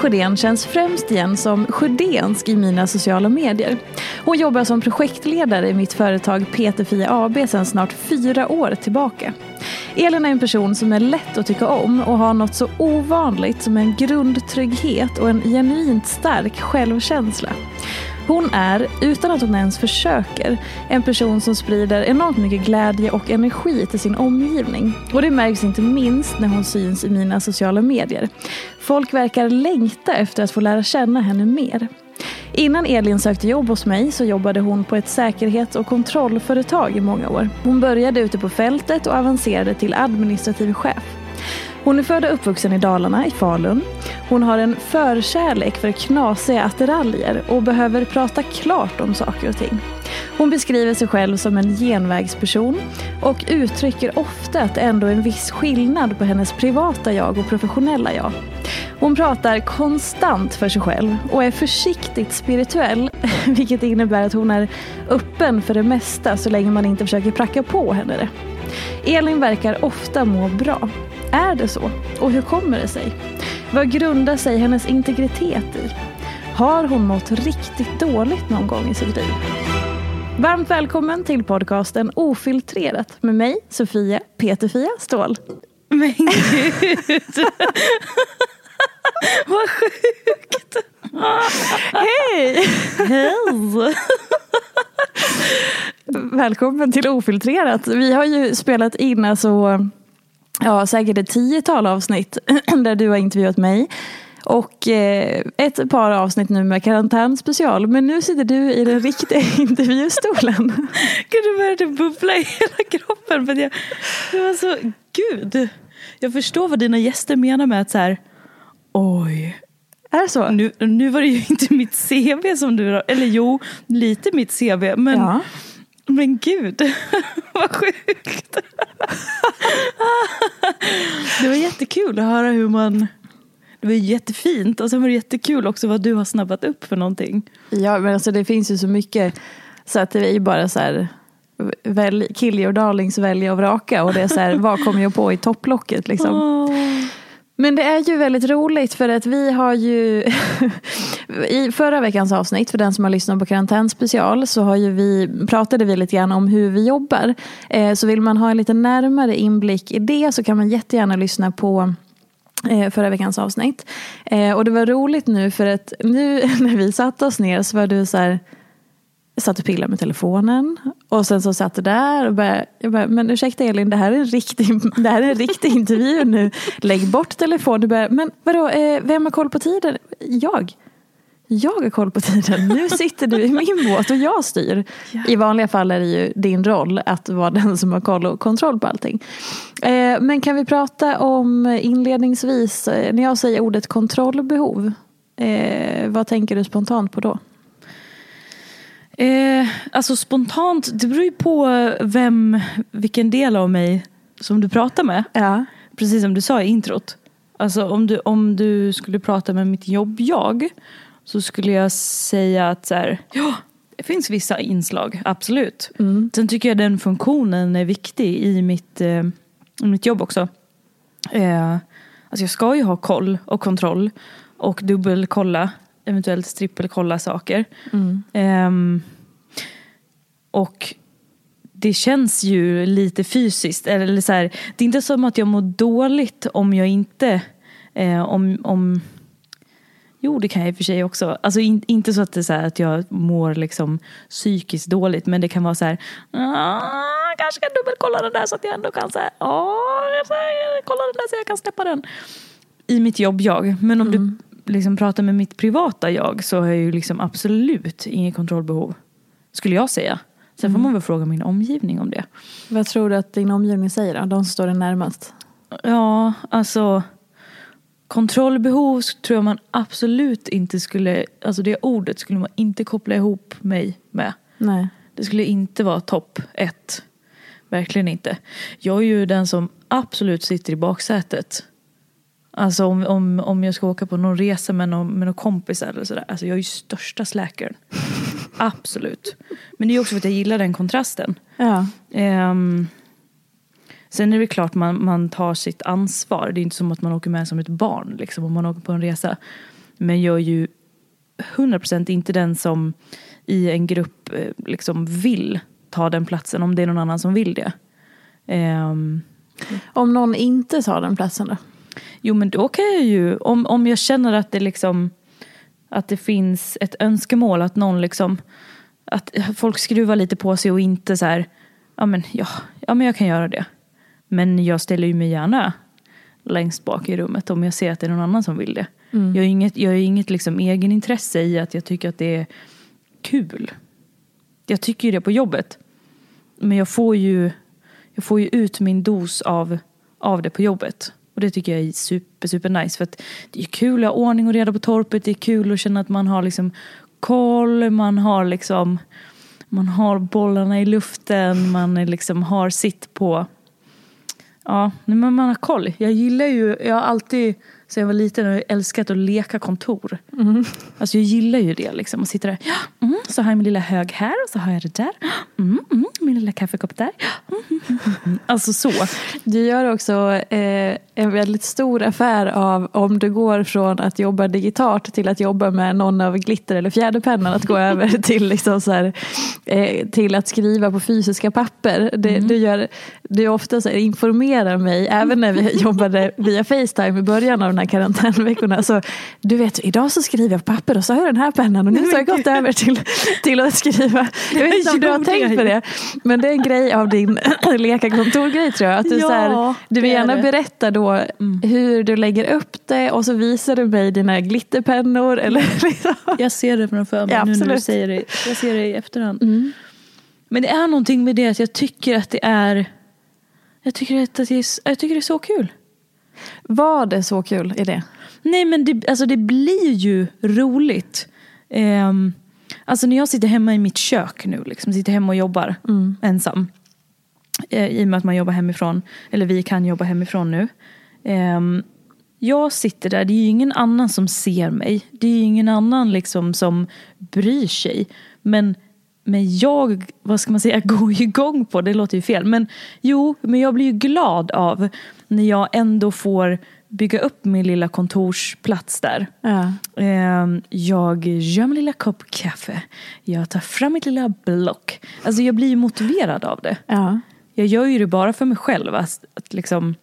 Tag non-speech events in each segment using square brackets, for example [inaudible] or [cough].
Sjödén känns främst igen som Sjödénsk i mina sociala medier. Hon jobbar som projektledare i mitt företag Peterfia AB sedan snart fyra år tillbaka. Elin är en person som är lätt att tycka om och har något så ovanligt som en grundtrygghet och en genuint stark självkänsla. Hon är, utan att hon ens försöker, en person som sprider enormt mycket glädje och energi till sin omgivning. Och det märks inte minst när hon syns i mina sociala medier. Folk verkar längta efter att få lära känna henne mer. Innan Elin sökte jobb hos mig så jobbade hon på ett säkerhets och kontrollföretag i många år. Hon började ute på fältet och avancerade till administrativ chef. Hon är född och uppvuxen i Dalarna, i Falun. Hon har en förkärlek för knasiga attiraljer och behöver prata klart om saker och ting. Hon beskriver sig själv som en genvägsperson och uttrycker ofta att det ändå är en viss skillnad på hennes privata jag och professionella jag. Hon pratar konstant för sig själv och är försiktigt spirituell, [laughs] vilket innebär att hon är öppen för det mesta så länge man inte försöker pracka på henne det. Elin verkar ofta må bra. Är det så? Och hur kommer det sig? Vad grundar sig hennes integritet i? Har hon mått riktigt dåligt någon gång i sitt liv? Varmt välkommen till podcasten Ofiltrerat med mig, Sofia Peterfia Ståhl. Men gud! [laughs] Vad sjukt! Hej! Hej! [laughs] Välkommen till Ofiltrerat. Vi har ju spelat in alltså, ja, säkert ett tiotal avsnitt [clears throat] där du har intervjuat mig. Och eh, ett par avsnitt nu med karantänspecial. Men nu sitter du i den riktiga [laughs] intervjustolen. Gud, det började bubbla i hela kroppen. För jag, det var så, gud. Jag förstår vad dina gäster menar med att så här, oj. Är det så? Nu, nu var det ju inte mitt CV som du, eller jo, lite mitt CV. Men, Ja. Men gud, [laughs] vad sjukt. det var jättekul att höra hur man, det var jättefint och sen var det jättekul också vad du har snabbat upp för någonting. Ja, men alltså det finns ju så mycket så att det är ju bara så här väl, kill your darlings, välja och vraka och det är så här, vad kommer jag på i topplocket liksom. Åh. Men det är ju väldigt roligt för att vi har ju [laughs] i förra veckans avsnitt för den som har lyssnat på Karantän special, så har ju vi, pratade vi lite grann om hur vi jobbar. Eh, så vill man ha en lite närmare inblick i det så kan man jättegärna lyssna på eh, förra veckans avsnitt. Eh, och det var roligt nu för att nu [laughs] när vi satte oss ner så var du så här jag satt och pillade med telefonen och sen så satt du där och började, jag bara, men ursäkta Elin, det här är en riktig, [laughs] det här är en riktig intervju nu. Lägg bort telefonen. Du började, men vadå, eh, vem har koll på tiden? Jag. Jag har koll på tiden. Nu sitter du i min båt och jag styr. I vanliga fall är det ju din roll att vara den som har koll och kontroll på allting. Eh, men kan vi prata om inledningsvis, eh, när jag säger ordet kontrollbehov, eh, vad tänker du spontant på då? Eh, alltså spontant, det beror ju på vem, vilken del av mig som du pratar med. Ja. Precis som du sa i introt. Alltså om du, om du skulle prata med mitt jobb-jag så skulle jag säga att så här, ja, det finns vissa inslag, absolut. Mm. Sen tycker jag den funktionen är viktig i mitt, eh, i mitt jobb också. Eh, alltså jag ska ju ha koll och kontroll och dubbelkolla, eventuellt trippelkolla saker. Mm. Ehm, och det känns ju lite fysiskt. Eller så här, det är inte som att jag mår dåligt om jag inte... Eh, om, om, jo, det kan jag i och för sig också. Alltså in, inte så att det är så här att jag mår liksom psykiskt dåligt. Men det kan vara så här... "Ah, kanske ska dubbelkolla den där så att jag ändå kan säga... kolla den där så jag kan släppa den. I mitt jobb-jag. Men om du liksom pratar med mitt privata jag så har jag ju liksom absolut inget kontrollbehov. Skulle jag säga. Sen får man väl fråga min omgivning om det. Vad tror du att din omgivning säger då? De som står dig närmast. Ja, alltså kontrollbehov tror jag man absolut inte skulle, alltså det ordet skulle man inte koppla ihop mig med. Nej. Det skulle inte vara topp ett. Verkligen inte. Jag är ju den som absolut sitter i baksätet. Alltså om, om, om jag ska åka på någon resa med någon, med någon kompis eller sådär. Alltså jag är ju största slackern. [laughs] absolut. Men det är också för att jag gillar den kontrasten. Ja. Ehm, sen är det klart man, man tar sitt ansvar. Det är inte som att man åker med som ett barn liksom, om man åker på en resa. Men jag är ju 100% inte den som i en grupp eh, liksom vill ta den platsen om det är någon annan som vill det. Ehm, Om någon inte tar den platsen då? Jo men då kan jag ju, om, om jag känner att det liksom att det finns ett önskemål att någon liksom att folk skruvar lite på sig och inte så här ja men, ja, ja men jag kan göra det. Men jag ställer ju mig gärna längst bak i rummet om jag ser att det är någon annan som vill det. Jag har inget, jag har inget liksom egenintresse i att jag tycker att det är kul. Jag tycker ju det på jobbet. Men jag får ju, jag får ju ut min dos av, av det på jobbet. Och det tycker jag är super, super nice. För att det är kul att ha ordning och reda på torpet. Det är kul att känna att man har liksom koll. Man har liksom man har bollarna i luften. Man liksom har sitt på Ja, men man har koll. Jag gillar ju, jag har alltid sen jag var liten älskat att leka kontor. Alltså jag gillar ju det liksom. Och sitta där, ja, mm, så har jag min lilla hög här och så har jag det där. Mm, mm, min lilla kaffekopp där. Mm, mm, mm, mm. Alltså så. Du gör också eh, en väldigt stor affär av om du går från att jobba digitalt till att jobba med någon av glitter eller fjäderpennan. Att gå [laughs] över till, liksom så här, eh, till att skriva på fysiska papper. Det, du, gör, du ofta så här, informerar mig, även när vi [laughs] jobbade via Facetime i början av här karantänveckorna. Så, du vet, idag så skriver jag på papper och så har jag den här pennan och nu så har jag gått över till, till att skriva. Jag vet inte om du har [laughs] tänkt på det. Men det är en grej av din [clears throat] leka kontorgrej tror jag. Att du, Ja, så här, du vill gärna berätta då hur du lägger upp det och så visar du mig dina glitterpennor. Eller liksom. Jag ser det framför mig Ja, nu när du säger det. Jag ser det i efterhand. Men det är någonting med det att jag tycker att det är jag tycker att det är, jag tycker det är så kul. Var det så kul i det? Nej men det, alltså det blir ju roligt. Ehm, alltså när jag sitter hemma i mitt kök nu, liksom, sitter hemma och jobbar ensam. Eh, I och med att man jobbar hemifrån, eller vi kan jobba hemifrån nu. Ehm, jag sitter där, det är ju ingen annan som ser mig. Det är ju ingen annan liksom som bryr sig. Men, men jag, vad ska man säga, [laughs] går ju igång på, det låter ju fel. Men jo, men jag blir ju glad av när jag ändå får bygga upp min lilla kontorsplats där. Ja. Ehm, Jag gör min lilla kopp kaffe. Jag tar fram mitt lilla block. Alltså jag blir ju motiverad av det. Ja. Jag gör ju det bara för mig själv. Att, att liksom...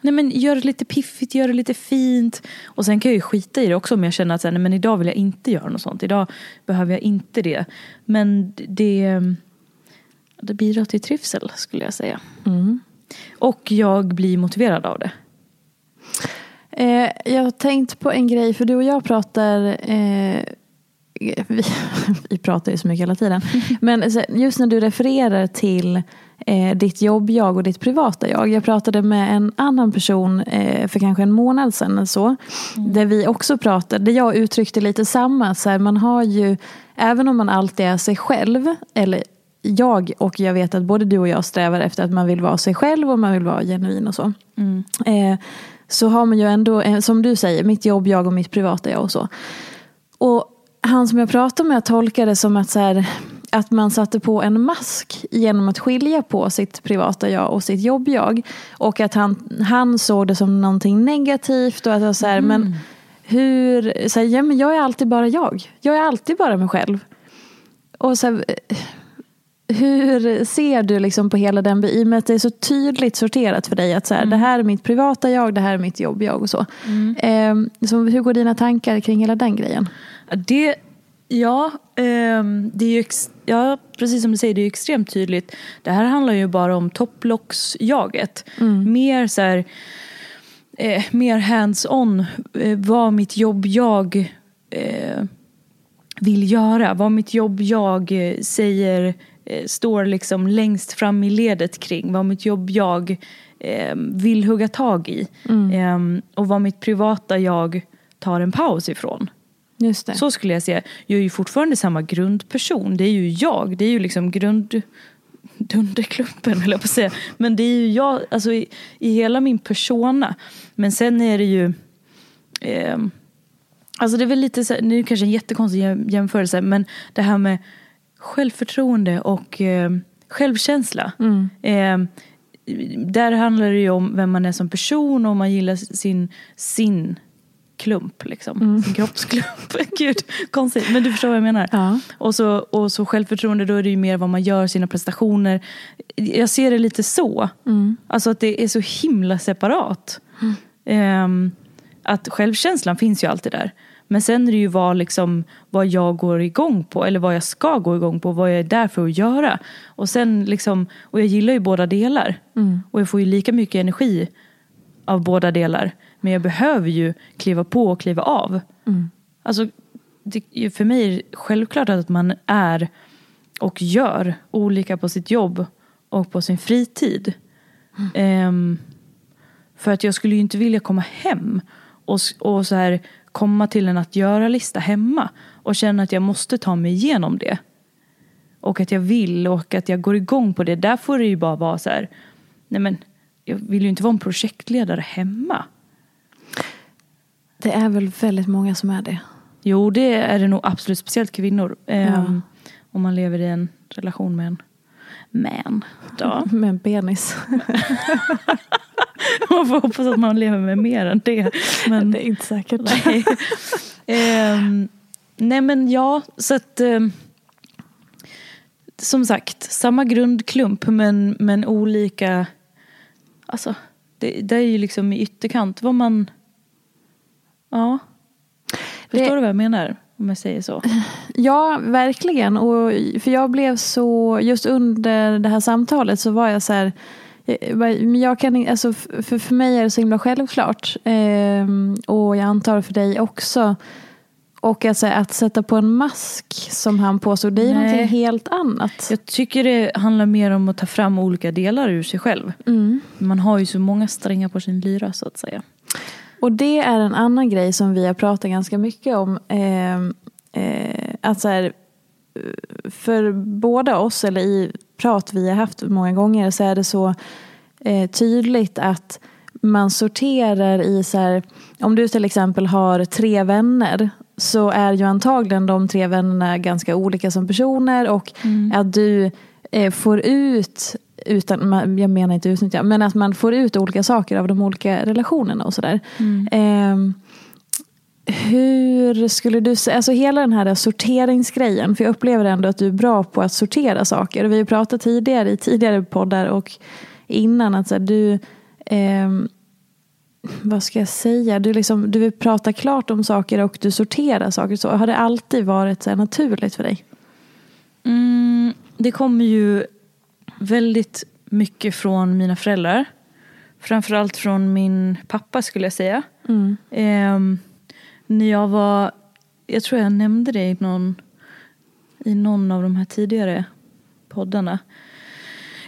Nej men gör det lite piffigt, gör det lite fint. Och sen kan jag ju skita i det också om jag känner att så här, nej, men idag vill jag inte göra något sånt. Idag behöver jag inte det. Men det, det bidrar till trivsel skulle jag säga. Och jag blir motiverad av det. Eh, jag har tänkt på en grej, för du och jag pratar eh, vi, [laughs] vi pratar ju så mycket hela tiden. [laughs] Men just när du refererar till eh, ditt jobb-jag och ditt privata jag. Jag pratade med en annan person eh, för kanske en månad sedan. eller Så, Mm. Där vi också pratade, där jag uttryckte lite samma. Så här, man har ju, även om man alltid är sig själv, eller jag och jag vet att både du och jag strävar efter att man vill vara sig själv och man vill vara genuin och så. Mm. Eh, så har man ju ändå, eh, som du säger, mitt jobb, jag och mitt privata jag och så. Och han som jag pratade med tolkade det som att, så här, att man satte på en mask genom att skilja på sitt privata jag och sitt jobb jag. Och att han, han såg det som någonting negativt och att jag så här, men hur, så här, ja, men jag är alltid bara jag. Jag är alltid bara mig själv. Och så här, eh, hur ser du liksom på hela den, i och med att det är så tydligt sorterat för dig att så här, det här är mitt privata jag, det här är mitt jobb jag och så. Eh, så hur går dina tankar kring hela den grejen? Det, ja, ehm, det är ju ja, precis som du säger, det är extremt tydligt. Det här handlar ju bara om topplocksjaget. Mer så här, eh, mer hands-on, eh, vad mitt jobb jag eh, vill göra. Vad mitt jobb jag eh, säger eh, står liksom längst fram i ledet kring. Vad mitt jobb jag eh, vill hugga tag i. Eh, och vad mitt privata jag tar en paus ifrån. Just det. Så skulle jag säga. Jag är ju fortfarande samma grundperson. Det är ju jag. Det är ju liksom grund... Dunderklumpen höll jag på att säga. Men det är ju jag, alltså i, i hela min persona. Men sen är det ju... ehm, alltså det är väl lite så här, nu kanske en jättekonstig jäm- jämförelse. Men det här med självförtroende och eh, självkänsla. Eh, där handlar det ju om vem man är som person och om man gillar sin, sin klump, liksom. sin kroppsklump. [laughs] Gud, konstigt. Men du förstår vad jag menar. Ja. Och, så, och så självförtroende, då är det ju mer vad man gör, sina prestationer. Jag ser det lite så. Alltså att det är så himla separat. Ehm, att självkänslan finns ju alltid där. Men sen är det ju vad, liksom, vad jag går igång på, eller vad jag ska gå igång på, vad jag är där för att göra. Och, sen liksom, och jag gillar ju båda delar. Och jag får ju lika mycket energi av båda delar. Men jag behöver ju kliva på och kliva av. Alltså, det, för mig är det självklart att man är och gör olika på sitt jobb och på sin fritid. Ehm, för att jag skulle ju inte vilja komma hem och, och så här komma till en att göra-lista hemma och känna att jag måste ta mig igenom det. Och att jag vill och att jag går igång på det. Där får det ju bara vara så här, nej men jag vill ju inte vara en projektledare hemma. Det är väl väldigt många som är det. Jo, det är det nog absolut, speciellt kvinnor. Ehm, Ja. Om man lever i en relation med en man. Då. [laughs] Med en penis. [laughs] [laughs] Man får hoppas att man lever med mer än det. Men, Det är inte säkert. nej. [laughs] Ehm, nej men ja, så att ehm, som sagt, samma grundklump men, men olika, alltså det, det är ju liksom i ytterkant vad man, ja. Förstår Det- du vad jag menar? Om jag säger så. [laughs] Ja, verkligen. Och, för jag blev så, just under det här samtalet så var jag så här, eh, jag kan, alltså, för, för mig är det så himla självklart. Ehm, och jag antar för dig också. Och alltså, att sätta på en mask som han påstod, det är Nej. någonting helt annat. Jag tycker det handlar mer om att ta fram olika delar ur sig själv. Mm. Man har ju så många strängar på sin lyra så att säga. Och det är en annan grej som vi har pratat ganska mycket om. Eh, eh, att så här, för båda oss, eller i prat vi har haft många gånger, så är det så eh, tydligt att man sorterar i så här, om du till exempel har tre vänner så är ju antagligen de tre vännerna ganska olika som personer och att du eh, får ut utan, jag menar inte utnyttja, men att man får ut olika saker av de olika relationerna och sådär. Ehm, hur skulle du säga, alltså hela den här sorteringsgrejen, för jag upplever ändå att du är bra på att sortera saker. Vi har ju pratat tidigare i tidigare poddar och innan att så här, du, ehm, vad ska jag säga, du, liksom, du vill prata klart om saker och du sorterar saker. Så har det alltid varit så naturligt för dig? Mm, det kommer ju väldigt mycket från mina föräldrar. Framförallt från min pappa skulle jag säga. Ehm, när jag var, jag tror jag nämnde det i någon, i någon av de här tidigare poddarna.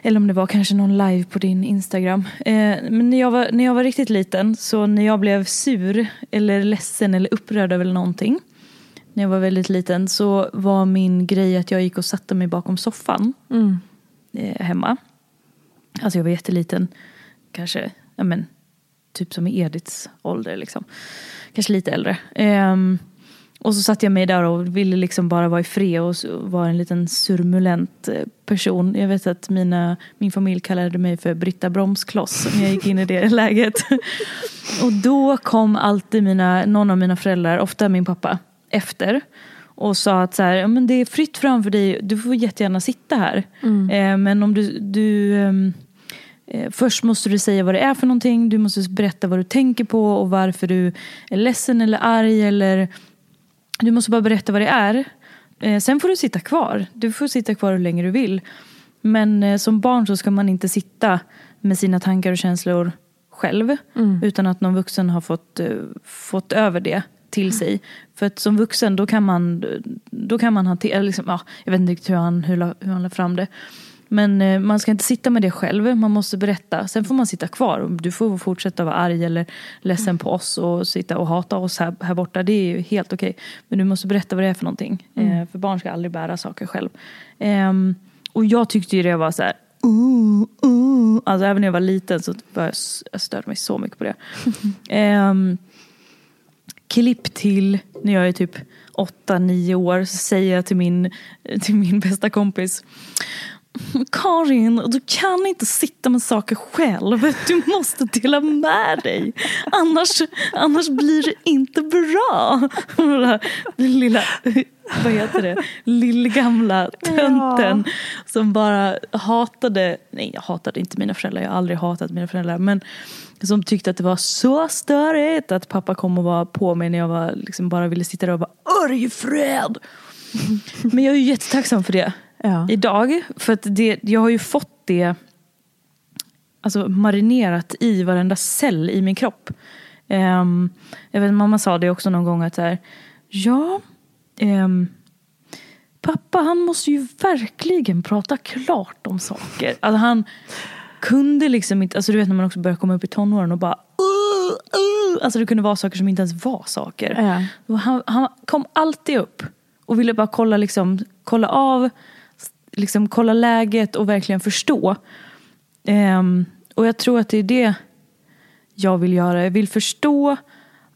Eller om det var kanske någon live på din Instagram. Eh, men när jag, var, när jag var riktigt liten, så när jag blev sur eller ledsen eller upprörd över någonting. När jag var väldigt liten så var min grej att jag gick och satte mig bakom soffan Mm. eh, hemma. Alltså jag var jätteliten. Kanske, ja men, typ som i Ediths ålder liksom. Kanske lite äldre. Ehm, och så satt jag mig där och ville liksom bara vara i fred och så var en liten surmulent eh, person. Jag vet att mina, min familj kallade mig för Britta Bromskloss när jag gick in i det [laughs] läget. Och då kom alltid mina, någon av mina föräldrar, ofta min pappa, efter. Och sa att så här, ja, men det är fritt fram för dig, du får jättegärna sitta här. Eh, men om du, du ehm, Eh, Först måste du säga vad det är för någonting, du måste berätta vad du tänker på och varför du är ledsen eller arg eller du måste bara berätta vad det är. Eh, Sen får du sitta kvar. Du får sitta kvar hur länge du vill. Men eh, som barn så ska man inte sitta med sina tankar och känslor själv. Utan att någon vuxen har fått, eh, fått över det till sig. För att som vuxen då kan man, då kan man hantera, liksom, ja, jag vet inte riktigt hur han, hur, hur han la fram det. Men eh, man ska inte sitta med det själv, man måste berätta. Sen får man sitta kvar. Du får fortsätta vara arg eller ledsen på oss och sitta och hata oss här, här borta. Det är ju helt okej. Men du måste berätta vad det är för någonting. Eh, för barn ska aldrig bära saker själv. Ehm, och jag tyckte ju det var så här. Uh, uh. Alltså även när jag var liten så jag, jag störde mig så mycket på det. [laughs] Ehm, klipp till när jag är typ 8-9 år så säger jag till min, till min bästa kompis [laughs] Karin, du kan inte sitta med saker själv. Du måste dela med dig. Annars, annars blir det inte bra. Den lilla, vad heter det, lillgamla tönten som bara hatade, nej jag hatade inte mina föräldrar, jag har aldrig hatat mina föräldrar. Men som tyckte att det var så störigt att pappa kom och var på mig när jag var, liksom bara ville sitta där och bara Örjefred! [laughs] Men jag är ju jättetacksam för det Ja. idag. För att det, jag har ju fått det alltså, marinerat i varenda cell i min kropp. Ehm, jag vet, mamma sa det också någon gång att så här, ja, ehm, pappa han måste ju verkligen prata klart om saker. Alltså, han kunde liksom inte, alltså du vet när man också börjar komma upp i tonåren och bara uh, uh, Alltså det kunde vara saker som inte ens var saker. Ja. Han, han kom alltid upp och ville bara kolla, liksom, kolla av, liksom, kolla läget och verkligen förstå. Ehm, och jag tror att det är det jag vill göra. Jag vill förstå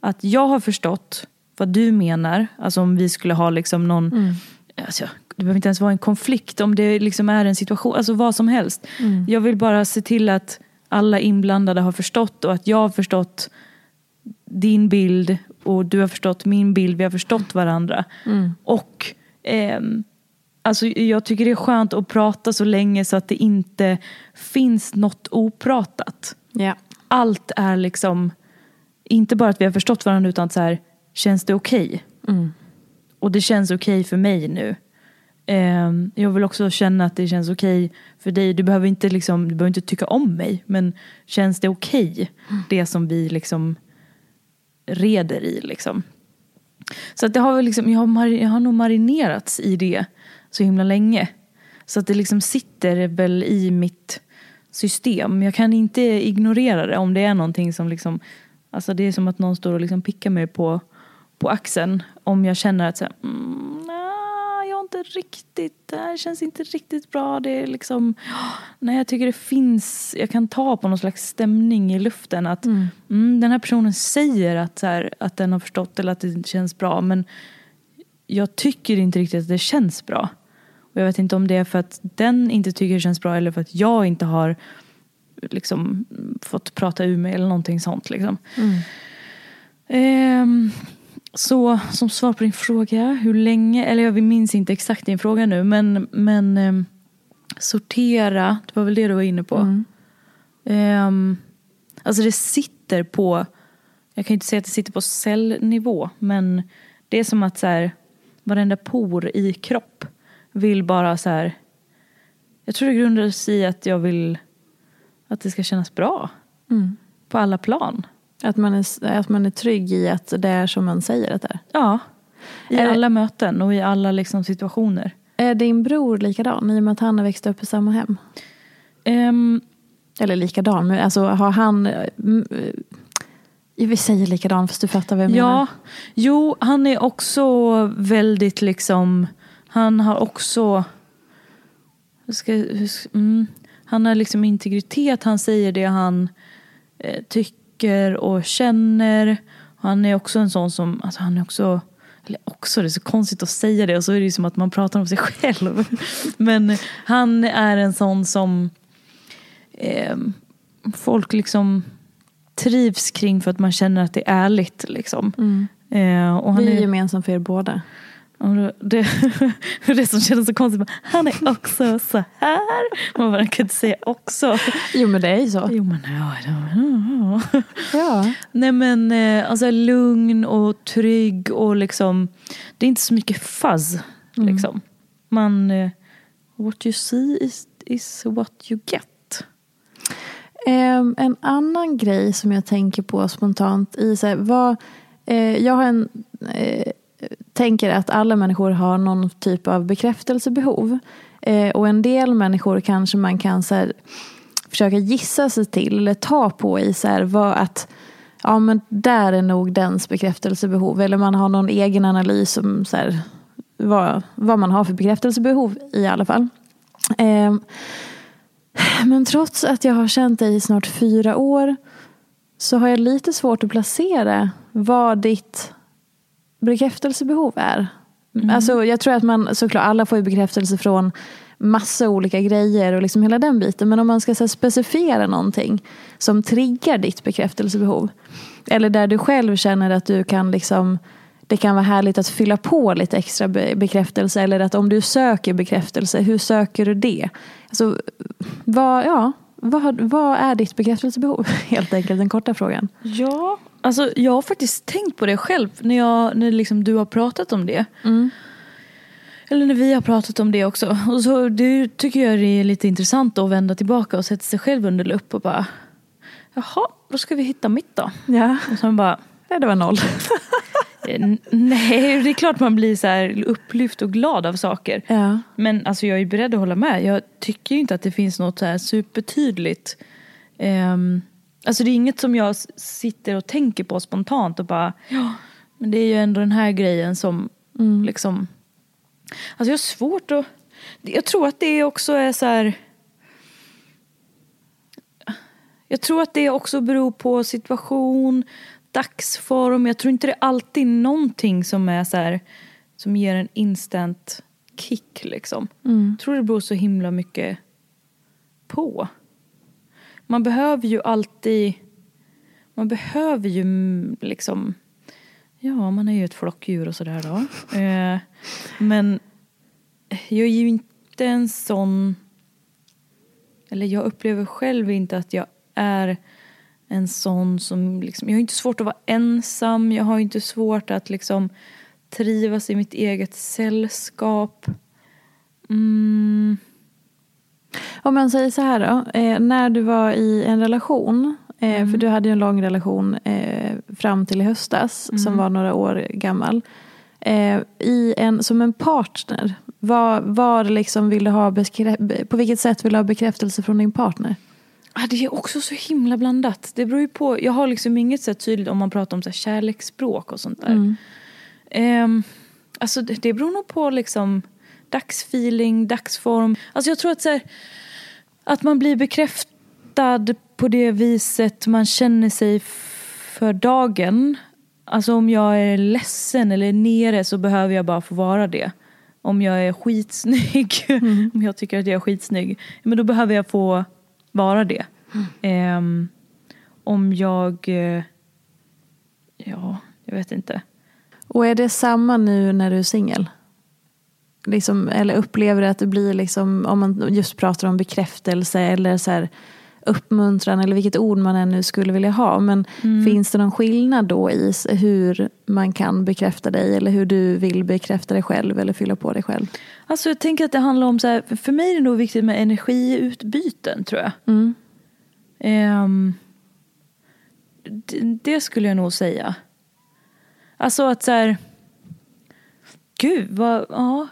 att jag har förstått vad du menar. Alltså om vi skulle ha liksom någon, alltså, det behöver inte ens vara en konflikt, om det liksom är en situation, alltså vad som helst. Jag vill bara se till att alla inblandade har förstått och att jag har förstått din bild och du har förstått min bild, vi har förstått varandra. Och ehm, alltså, jag tycker det är skönt att prata så länge så att det inte finns något opratat. Ja. Allt är liksom, inte bara att vi har förstått varandra utan så här, känns det okej? Och det känns okej för mig nu. Ehm, jag vill också känna att det känns okej för dig. Du behöver, inte liksom, du behöver inte tycka om mig, men känns det okej? Det som vi liksom reder i. Liksom. Så att det har väl liksom, jag, har jag har nog marinerats i det så himla länge. Så att det liksom sitter väl i mitt system. Jag kan inte ignorera det om det är någonting som liksom, alltså det är som att någon står och liksom pickar mig på, på axeln. Om jag känner att så här, mm, nej, jag inte riktigt, det här känns inte riktigt bra. Det är liksom, nej jag tycker det finns, jag kan ta på någon slags stämning i luften. Att mm, den här personen säger att, så här, att den har förstått eller att det känns bra. Men jag tycker inte riktigt att det känns bra. Och jag vet inte om det är för att den inte tycker det känns bra eller för att jag inte har liksom, fått prata ur mig eller någonting sånt. Liksom. Ehm, så som svar på din fråga, hur länge, eller jag minns inte exakt din fråga nu, men, men ehm, sortera, det var väl det du var inne på. Ehm, alltså det sitter på, jag kan inte säga att det sitter på cellnivå, men det är som att så här, varenda por i kropp vill bara så här, jag tror det grundar sig i att jag vill att det ska kännas bra. På alla plan. Att, man är, att man är trygg i att det är som man säger att det är. Ja, i Är det- alla möten och i alla liksom situationer. Är din bror likadan i och med att han har växt upp i samma hem? Ehm, Eller likadan, men alltså har han... mm, eh, Vi säger likadan fast du fattar vad jag ja, menar. jo, han är också väldigt liksom, han har också, ska, mm, han har liksom integritet, han säger det han eh, tycker och känner. Han är också en sån som, alltså han är också, eller också, det är så konstigt att säga det och så är det ju som att man pratar om sig själv. [laughs] Men han är en sån som eh, folk liksom trivs kring för att man känner att det är ärligt. Liksom. Eh, och han Vi är är, gemensamt för er båda. Det, [laughs] det som kändes så konstigt, han är också så här. Man bara kan inte säga också. Jo men det är ju så. Jo men ja, ja, ja. Ja. Nej men eh, alltså lugn och trygg och liksom Det är inte så mycket fuzz liksom. Man eh, What you see is, is what you get. Ehm, en annan grej som jag tänker på spontant i så här, vad, eh, jag har en, eh, tänker att alla människor har någon typ av bekräftelsebehov. Eh, och en del människor kanske man kan så här, försöka gissa sig till eller ta på i så här, vad att ja men där är nog dens bekräftelsebehov. Eller man har någon egen analys om så här, vad, vad man har för bekräftelsebehov i alla fall. Eh, men trots att jag har känt dig i snart fyra år så har jag lite svårt att placera vad ditt bekräftelsebehov är. Alltså, jag tror att man såklart, alla får ju bekräftelse från massa olika grejer och liksom hela den biten. Men om man ska så här, specifiera någonting som triggar ditt bekräftelsebehov. Eller där du själv känner att du kan liksom det kan vara härligt att fylla på lite extra be- bekräftelse. Eller att om du söker bekräftelse, hur söker du det? Alltså, vad, ja, vad, vad är ditt bekräftelsebehov? [laughs] Helt enkelt den korta frågan. Ja, alltså jag har faktiskt tänkt på det själv när, jag, när liksom du har pratat om det. Eller när vi har pratat om det också. Och så det tycker jag det är lite intressant att vända tillbaka och sätta sig själv under lupp och bara Jaha, då ska vi hitta mitt då. Ja, Och sen bara Nej, det var noll. [laughs] eh, Nej, det är klart man blir så här upplyft och glad av saker. Ja. Men alltså jag är beredd att hålla med. Jag tycker ju inte att det finns något så här supertydligt. Um, alltså det är inget som jag sitter och tänker på spontant och bara, ja, men det är ju ändå den här grejen som liksom... Alltså jag har svårt att... Jag tror att det också är så här... Jag tror att det också beror på situation, dagsform. Jag tror inte det är alltid någonting som är så här, som ger en instant kick liksom. Jag tror det beror så himla mycket på. Man behöver ju alltid, man behöver ju mm, liksom, ja man är ju ett flockdjur och sådär då. [laughs] Eh, men jag är ju inte en sån, eller jag upplever själv inte att jag är en sån som liksom, jag har inte svårt att vara ensam, jag har inte svårt att liksom trivas i mitt eget sällskap. Mm. Om man säger så här då. Eh, när du var i en relation. Eh, För du hade ju en lång relation eh, fram till i höstas. Som var några år gammal. Eh, i en, som en partner. Vad, vad liksom vill du ha på vilket sätt vill du ha bekräftelse från din partner? Ah, det är också så himla blandat. Det beror ju på. Jag har liksom inget så tydligt om man pratar om så här kärleksspråk och sånt där. Ehm, alltså det, det beror nog på liksom dagsfeeling, dagsform. Alltså jag tror att så här, att man blir bekräftad på det viset man känner sig för dagen. Alltså om jag är ledsen eller nere så behöver jag bara få vara det. Om jag är skitsnygg, [laughs] om jag tycker att jag är skitsnygg, men då behöver jag få vara det. Ehm, om jag, eh, ja, jag vet inte. Och är det samma nu när du är singel? Liksom, eller upplever du att det blir, liksom, om man just pratar om bekräftelse eller så här, uppmuntran eller vilket ord man än nu skulle vilja ha. Men finns det någon skillnad då i hur man kan bekräfta dig eller hur du vill bekräfta dig själv eller fylla på dig själv? Alltså jag tänker att det handlar om så här, för mig är det nog viktigt med energiutbyten tror jag. Mm. Ehm, det, det skulle jag nog säga. Alltså att så här, gud vad, ja,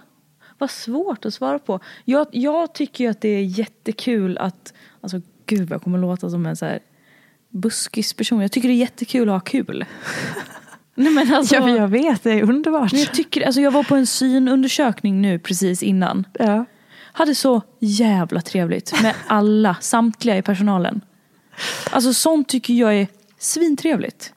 Vad svårt att svara på. Jag, jag tycker ju att det är jättekul att, alltså gud vad jag kommer låta som en så här buskis person. Jag tycker det är jättekul att ha kul. [laughs] Nej men alltså, Ja, jag vet, det är underbart. jag, tycker, alltså jag var på en synundersökning nu precis innan. Ja. Hade så jävla trevligt med alla, [laughs] samtliga i personalen. Alltså sånt tycker jag är svintrevligt.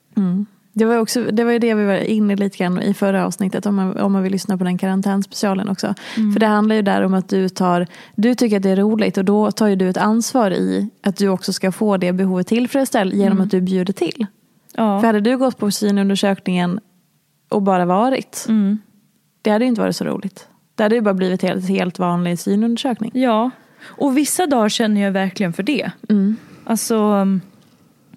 Det var, också, det var ju det vi var inne lite grann i förra avsnittet om man, om man vill lyssna på den karantänspecialen också. För det handlar ju där om att du tar, du tycker att det är roligt och då tar ju du ett ansvar i att du också ska få det behovet tillfredsställt genom att du bjuder till. Ja. För hade du gått på synundersökningen och bara varit, Mm. det hade ju inte varit så roligt. Det hade ju bara blivit en helt, helt vanlig synundersökning. Ja, och vissa dagar känner jag verkligen för det. Mm. Alltså um,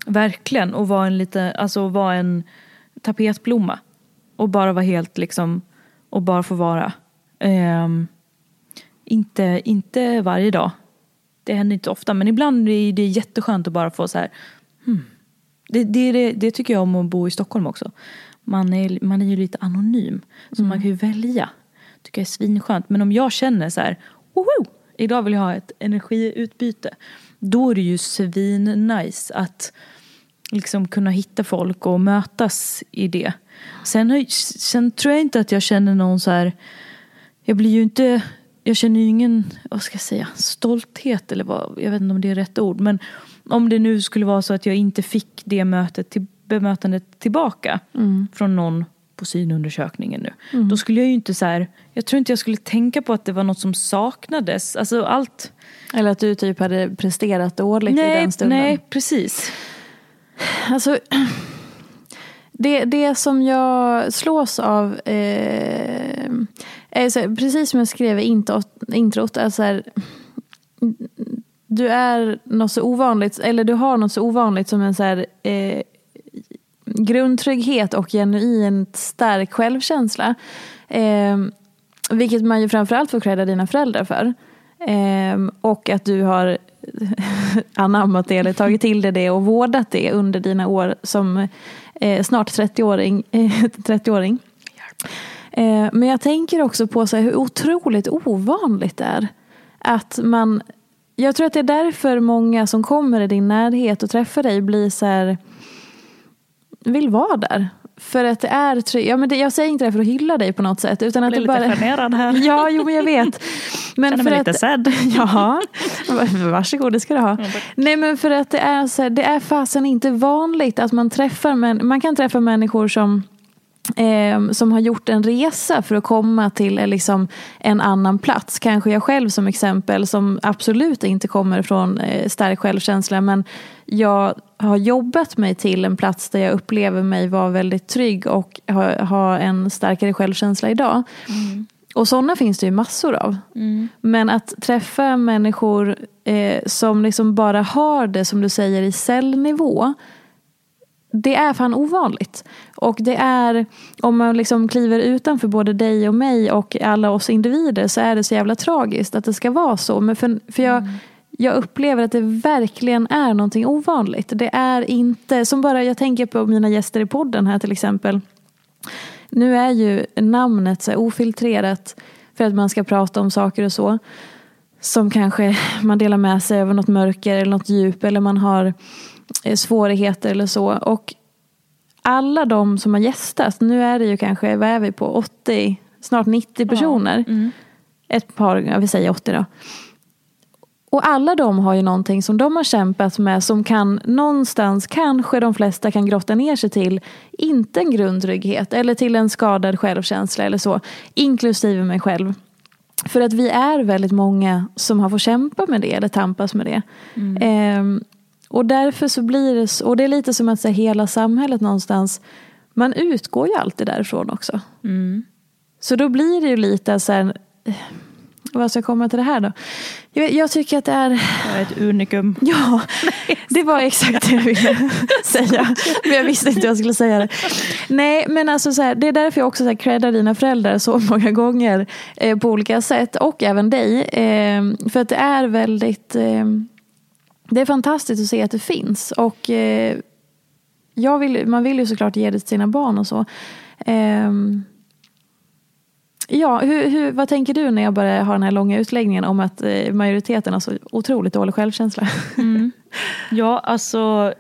verkligen och vara en lite, alltså vara en tapetblomma. Och bara vara helt liksom, och bara få vara. Ehm, inte, inte varje dag. Det händer inte ofta men ibland är det jätteskönt att bara få så här. Hmm. Det, det, det, tycker jag om att bo i Stockholm också. Man är, man är ju lite anonym. Så man kan ju välja. Tycker jag är svinskönt. Men om jag känner så här. Woho! Idag vill jag ha ett energiutbyte. Då är det ju svin-nice att liksom kunna hitta folk och mötas i det. Sen, sen tror jag inte att jag känner någon så här. Jag blir ju inte. Jag känner ju ingen, vad ska jag säga, stolthet eller vad, jag vet inte om det är rätt ord. Men om det nu skulle vara så att jag inte fick det mötet till, bemötandet tillbaka från någon på synundersökningen nu. Då skulle jag ju inte så här, jag tror inte jag skulle tänka på att det var något som saknades. Alltså allt. Eller att du typ hade presterat dåligt i Nej, den stunden. nej, precis. Alltså, det, det som jag slås av, eh, är så här, precis som jag skrev i introt, introt är så här, du är något så ovanligt, eller du har något så ovanligt som en så här, eh, grundtrygghet och genuint stark självkänsla. Eh, vilket man ju framförallt får credda dina föräldrar för. Eh, och att du har [laughs] anammat det eller tagit till dig det och vårdat det under dina år som eh, snart 30-åring. 30-åring. [laughs] Eh, men jag tänker också på så här, hur otroligt ovanligt det är. Att man, jag tror att det är därför många som kommer i din närhet och träffar dig blir så här, vill vara där. För att det är tryggt. Ja, men det, jag säger inte det för att hylla dig på något sätt. Utan att Blir det lite bara... generad här. [laughs] Ja, jo men jag vet. Men Känner för mig att, lite sad. [laughs] Ja, varsågod det ska du ha. Nej men för att det är, så här, det är fasen inte vanligt att man träffar, men man kan träffa människor som Eh, som har gjort en resa för att komma till eh, liksom, en annan plats. Kanske jag själv som exempel som absolut inte kommer från eh, stark självkänsla men jag har jobbat mig till en plats där jag upplever mig vara väldigt trygg och ha, ha en starkare självkänsla idag. Och sådana finns det ju massor av. Men att träffa människor eh, som liksom bara har det som du säger i cellnivå det är fan ovanligt. Och det är, om man liksom kliver utanför både dig och mig och alla oss individer så är det så jävla tragiskt att det ska vara så. Men för, för jag, jag upplever att det verkligen är någonting ovanligt. Det är inte, som bara jag tänker på mina gäster i podden här till exempel. Nu är ju namnet så ofiltrerat för att man ska prata om saker och så. Som kanske man delar med sig av något mörker eller något djup eller man har svårigheter eller så. Och alla de som har gästat, nu är det ju kanske, vad är vi på, 80, snart 90 personer. Ett par, jag vill säga 80 då. Och alla de har ju någonting som de har kämpat med som kan någonstans, kanske de flesta kan grotta ner sig till, inte en grundtrygghet eller till en skadad självkänsla eller så, inklusive mig själv. För att vi är väldigt många som har fått kämpa med det eller tampas med det. Ehm, och därför så blir det, och det är lite som att säga, hela samhället någonstans, man utgår ju alltid därifrån också. Så då blir det ju lite så här, eh, vad ska jag komma till det här då? Jag, jag tycker att det är, Jag är ett unikum. [laughs] ja, det var exakt det jag ville [laughs] säga. Men jag visste inte hur jag skulle säga det. Nej, men alltså så här, det är därför jag också så här creddar dina föräldrar så många gånger eh, på olika sätt och även dig. Eh, för att det är väldigt, eh, det är fantastiskt att se att det finns. Och eh, jag vill, man vill ju såklart ge det till sina barn och så. Ehm, Ja, hur, hur, vad tänker du när jag bara har den här långa utläggningen om att eh, majoriteten har så otroligt dålig självkänsla? Mm. [laughs] Ja, alltså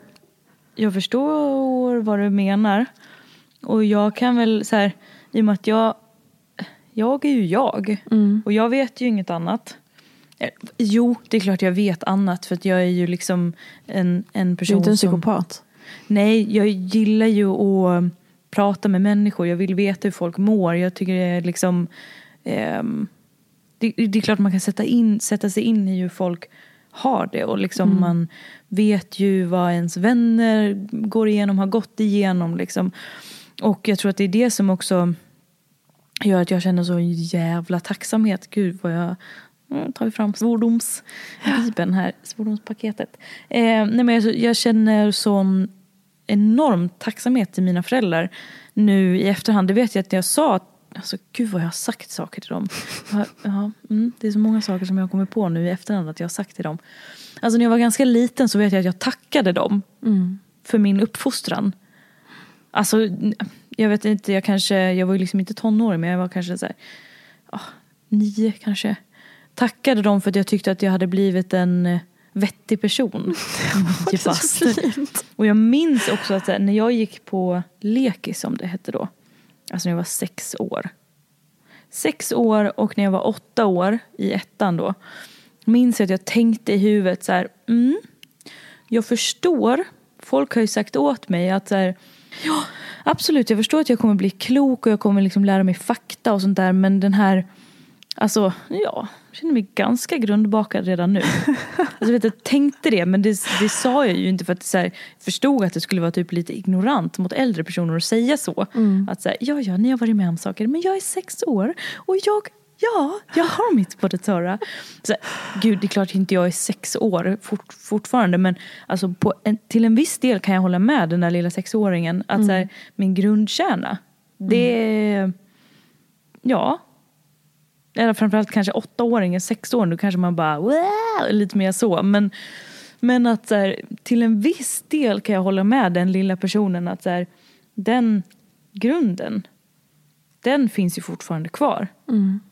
jag förstår vad du menar. Och jag kan väl så här, i och med att jag, jag är ju jag. Mm. Och jag vet ju inget annat. Eh, Jo, det är klart jag vet annat för att jag är ju liksom en, en Du person är inte en som... psykopat. Nej, jag gillar ju att prata med människor. Jag vill veta hur folk mår. Jag tycker det är liksom... ehm, det, det är klart man kan sätta, in, sätta sig in i hur folk har det. Och liksom man vet ju vad ens vänner går igenom, har gått igenom. Liksom. Och jag tror att det är det som också gör att jag känner så jävla tacksamhet. Gud vad jag mm, tar ju fram svordomsbibeln här, svordomspaketet. Eh, nej men jag, jag känner sån enorm tacksamhet till mina föräldrar nu i efterhand. Det vet jag att jag sa, alltså gud vad jag har sagt saker till dem. Ja, mm, det är så många saker som jag har kommit på nu i efterhand att jag har sagt till dem. Alltså när jag var ganska liten så vet jag att jag tackade dem för min uppfostran. Alltså, jag vet inte, jag kanske, jag var ju liksom inte tonåring men jag var kanske så här, ja, nio kanske. Tackade dem för att jag tyckte att jag hade blivit en eh, vettig person. [laughs] Nio bast. Och jag minns också att när jag gick på lekis som det hette då, alltså när jag var sex år. Sex år och när jag var åtta år i ettan då, minns jag att jag tänkte i huvudet så här, mm, jag förstår, folk har ju sagt åt mig att så här, ja absolut jag förstår att jag kommer bli klok och jag kommer liksom lära mig fakta och sånt där men den här Alltså, ja, jag känner mig ganska grundbakad redan nu. [laughs] Alltså, vet, jag tänkte det, men det, det sa jag ju inte för att jag förstod att det skulle vara typ lite ignorant mot äldre personer att säga så. Att så här, ja, ja, ni har varit med om saker, men jag är sex år och jag, ja, jag har mitt på det torra. Så, gud, det är klart inte jag är sex år fort, fortfarande, men alltså, på en, till en viss del kan jag hålla med den där lilla sexåringen. Att så här, min grundkärna, det är, ja, eller framförallt kanske åttaåringen, sexåringen, då kanske man bara wow, lite mer så. Men, men att så här, till en viss del kan jag hålla med den lilla personen att så här, den grunden, den finns ju fortfarande kvar.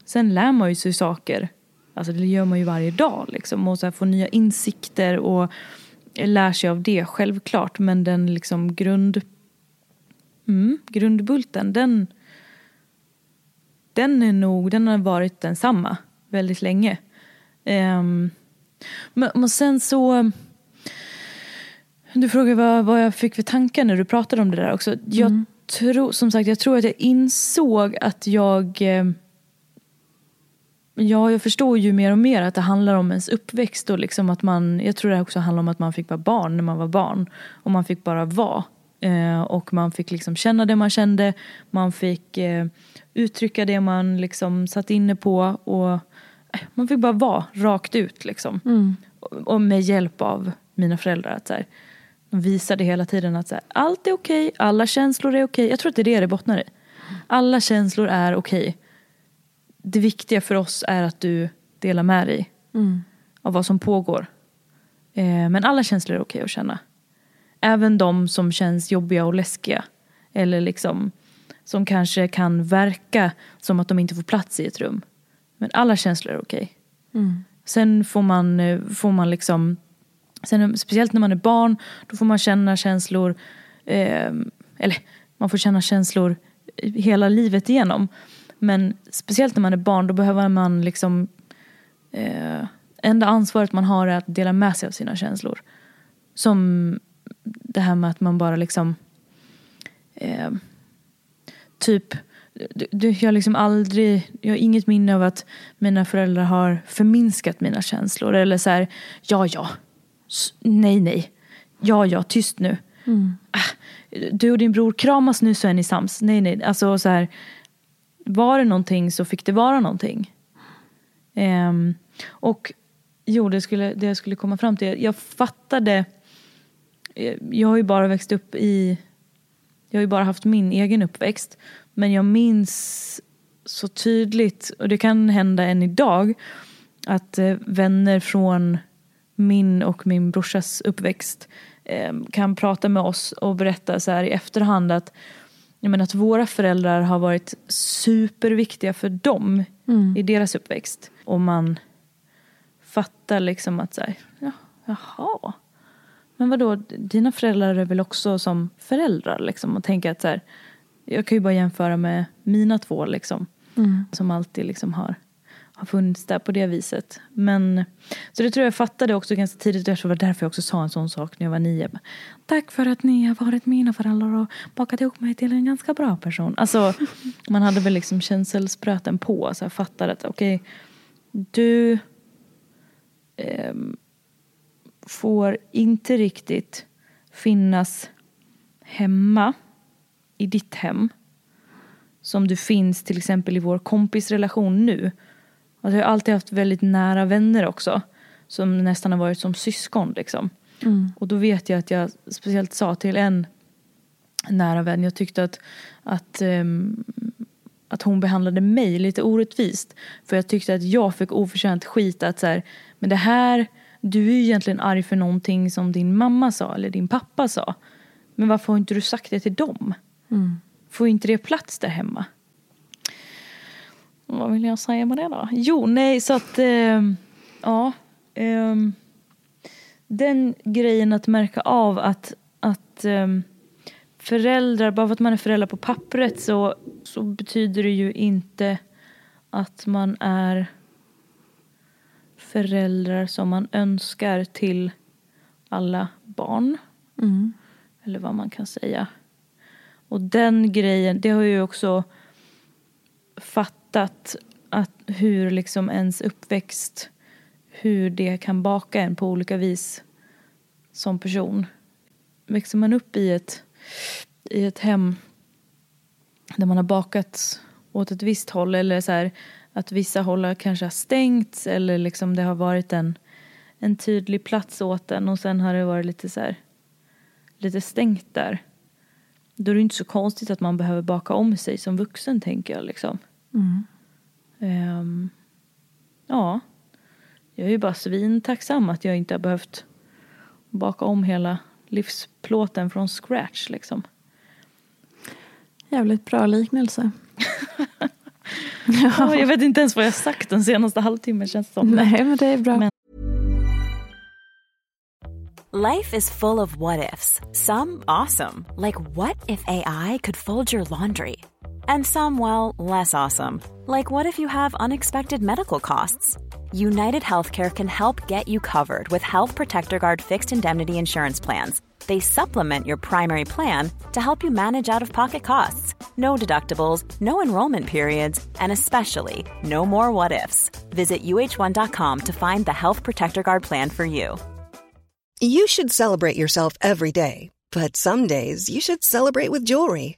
Sen lär man ju sig saker, alltså det gör man ju varje dag liksom. Och så här, får nya insikter och lär sig av det självklart. Men den liksom grund, mm, grundbulten, den den är nog, den har varit densamma väldigt länge. Ehm, men, men sen så, du frågar vad, vad jag fick för tankar när du pratade om det där också. Jag tror, som sagt, jag tror att jag insåg att jag, eh, ja jag förstår ju mer och mer att det handlar om ens uppväxt och liksom att man, jag tror det också handlar om att man fick vara barn när man var barn. Och man fick bara vara. Eh, och man fick liksom känna det man kände, man fick eh, uttrycka det man liksom satt inne på och eh, man fick bara vara rakt ut liksom. Och, och med hjälp av mina föräldrar. Att så här, de visade hela tiden att så här, allt är okej, alla känslor är okej. Jag tror att det är det det bottnar i. Alla känslor är okej. Det viktiga för oss är att du delar med dig av vad som pågår. Eh, men alla känslor är okej att känna. Även de som känns jobbiga och läskiga. Eller liksom som kanske kan verka som att de inte får plats i ett rum. Men alla känslor är okej. Sen får man, eh, får man liksom, sen, speciellt när man är barn, då får man känna känslor, eh, eller man får känna känslor hela livet igenom. Men speciellt när man är barn, då behöver man liksom, eh, enda ansvaret man har är att dela med sig av sina känslor. Som det här med att man bara liksom eh, typ du, jag liksom aldrig, jag har inget minne av att mina föräldrar har förminskat mina känslor eller så här, ja ja, nej nej, ja ja, tyst nu. Ah, du och din bror kramas nu så är ni sams. Nej nej, alltså så här, var det någonting så fick det vara någonting. Ehm, och jo, det, skulle, det jag skulle komma fram till, jag fattade jag har ju bara växt upp i, jag har ju bara haft min egen uppväxt. Men jag minns så tydligt, och det kan hända än idag, att eh, vänner från min och min brorsas uppväxt eh, kan prata med oss och berätta så här i efterhand att jag menar att våra föräldrar har varit superviktiga för dem Mm. i deras uppväxt. Och man fattar liksom att så här, ja, jaha. Men vadå, dina föräldrar är väl också som föräldrar liksom. Och tänka att så här, jag kan ju bara jämföra med mina två liksom. Som alltid liksom har, har funnits där på det viset. Men, så det tror jag fattade också ganska tidigt. Jag tror det var därför jag också sa en sån sak när jag var nio. Tack för att ni har varit mina föräldrar och bakat ihop mig till en ganska bra person. Alltså, [laughs] man hade väl liksom känselspröten på. Så jag fattade att okej, du ehm, får inte riktigt finnas hemma i ditt hem som du finns till exempel i vår kompisrelation nu. Alltså jag har alltid haft väldigt nära vänner också som nästan har varit som syskon liksom. Och då vet jag att jag speciellt sa till en nära vän, jag tyckte att, att, ehm, att hon behandlade mig lite orättvist. För jag tyckte att jag fick oförtjänt skit att så här, men det här, du är ju egentligen arg för någonting som din mamma sa eller din pappa sa. Men varför har inte du sagt det till dem? Får inte det plats där hemma? Vad vill jag säga med det då? Jo, nej, så att... ehm, ja. ehm, den grejen att märka av att, att ehm, föräldrar, bara för att man är förälder på pappret så, så betyder det ju inte att man är föräldrar som man önskar till alla barn. Eller vad man kan säga. Och den grejen, det har jag ju också fattat att hur liksom ens uppväxt, hur det kan baka en på olika vis som person. Växer man upp i ett, i ett hem där man har bakat åt ett visst håll eller så här, att vissa håll kanske har stängts eller liksom det har varit en, en tydlig plats åt en och sen har det varit lite så här, lite stängt där. Då är det inte så konstigt att man behöver baka om sig som vuxen tänker jag liksom. Ehm, ja, jag är ju bara svintacksam att jag inte har behövt baka om hela livsplåten från scratch liksom. Jävligt bra liknelse. [laughs] Ja, jag vet inte ens vad jag sagt den senaste halvtimmen känns som. Nej, men det är bra. Men- Life is full of what ifs. Some awesome, like what if AI could fold your laundry? And some, well, less awesome, like what if you have unexpected medical costs? United Healthcare can help get you covered with Health Protector Guard fixed indemnity insurance plans. They supplement your primary plan to help you manage out of pocket costs. No deductibles, no enrollment periods, and especially no more what ifs. Visit uh1.com to find the Health Protector Guard plan for you. You should celebrate yourself every day, but some days you should celebrate with jewelry.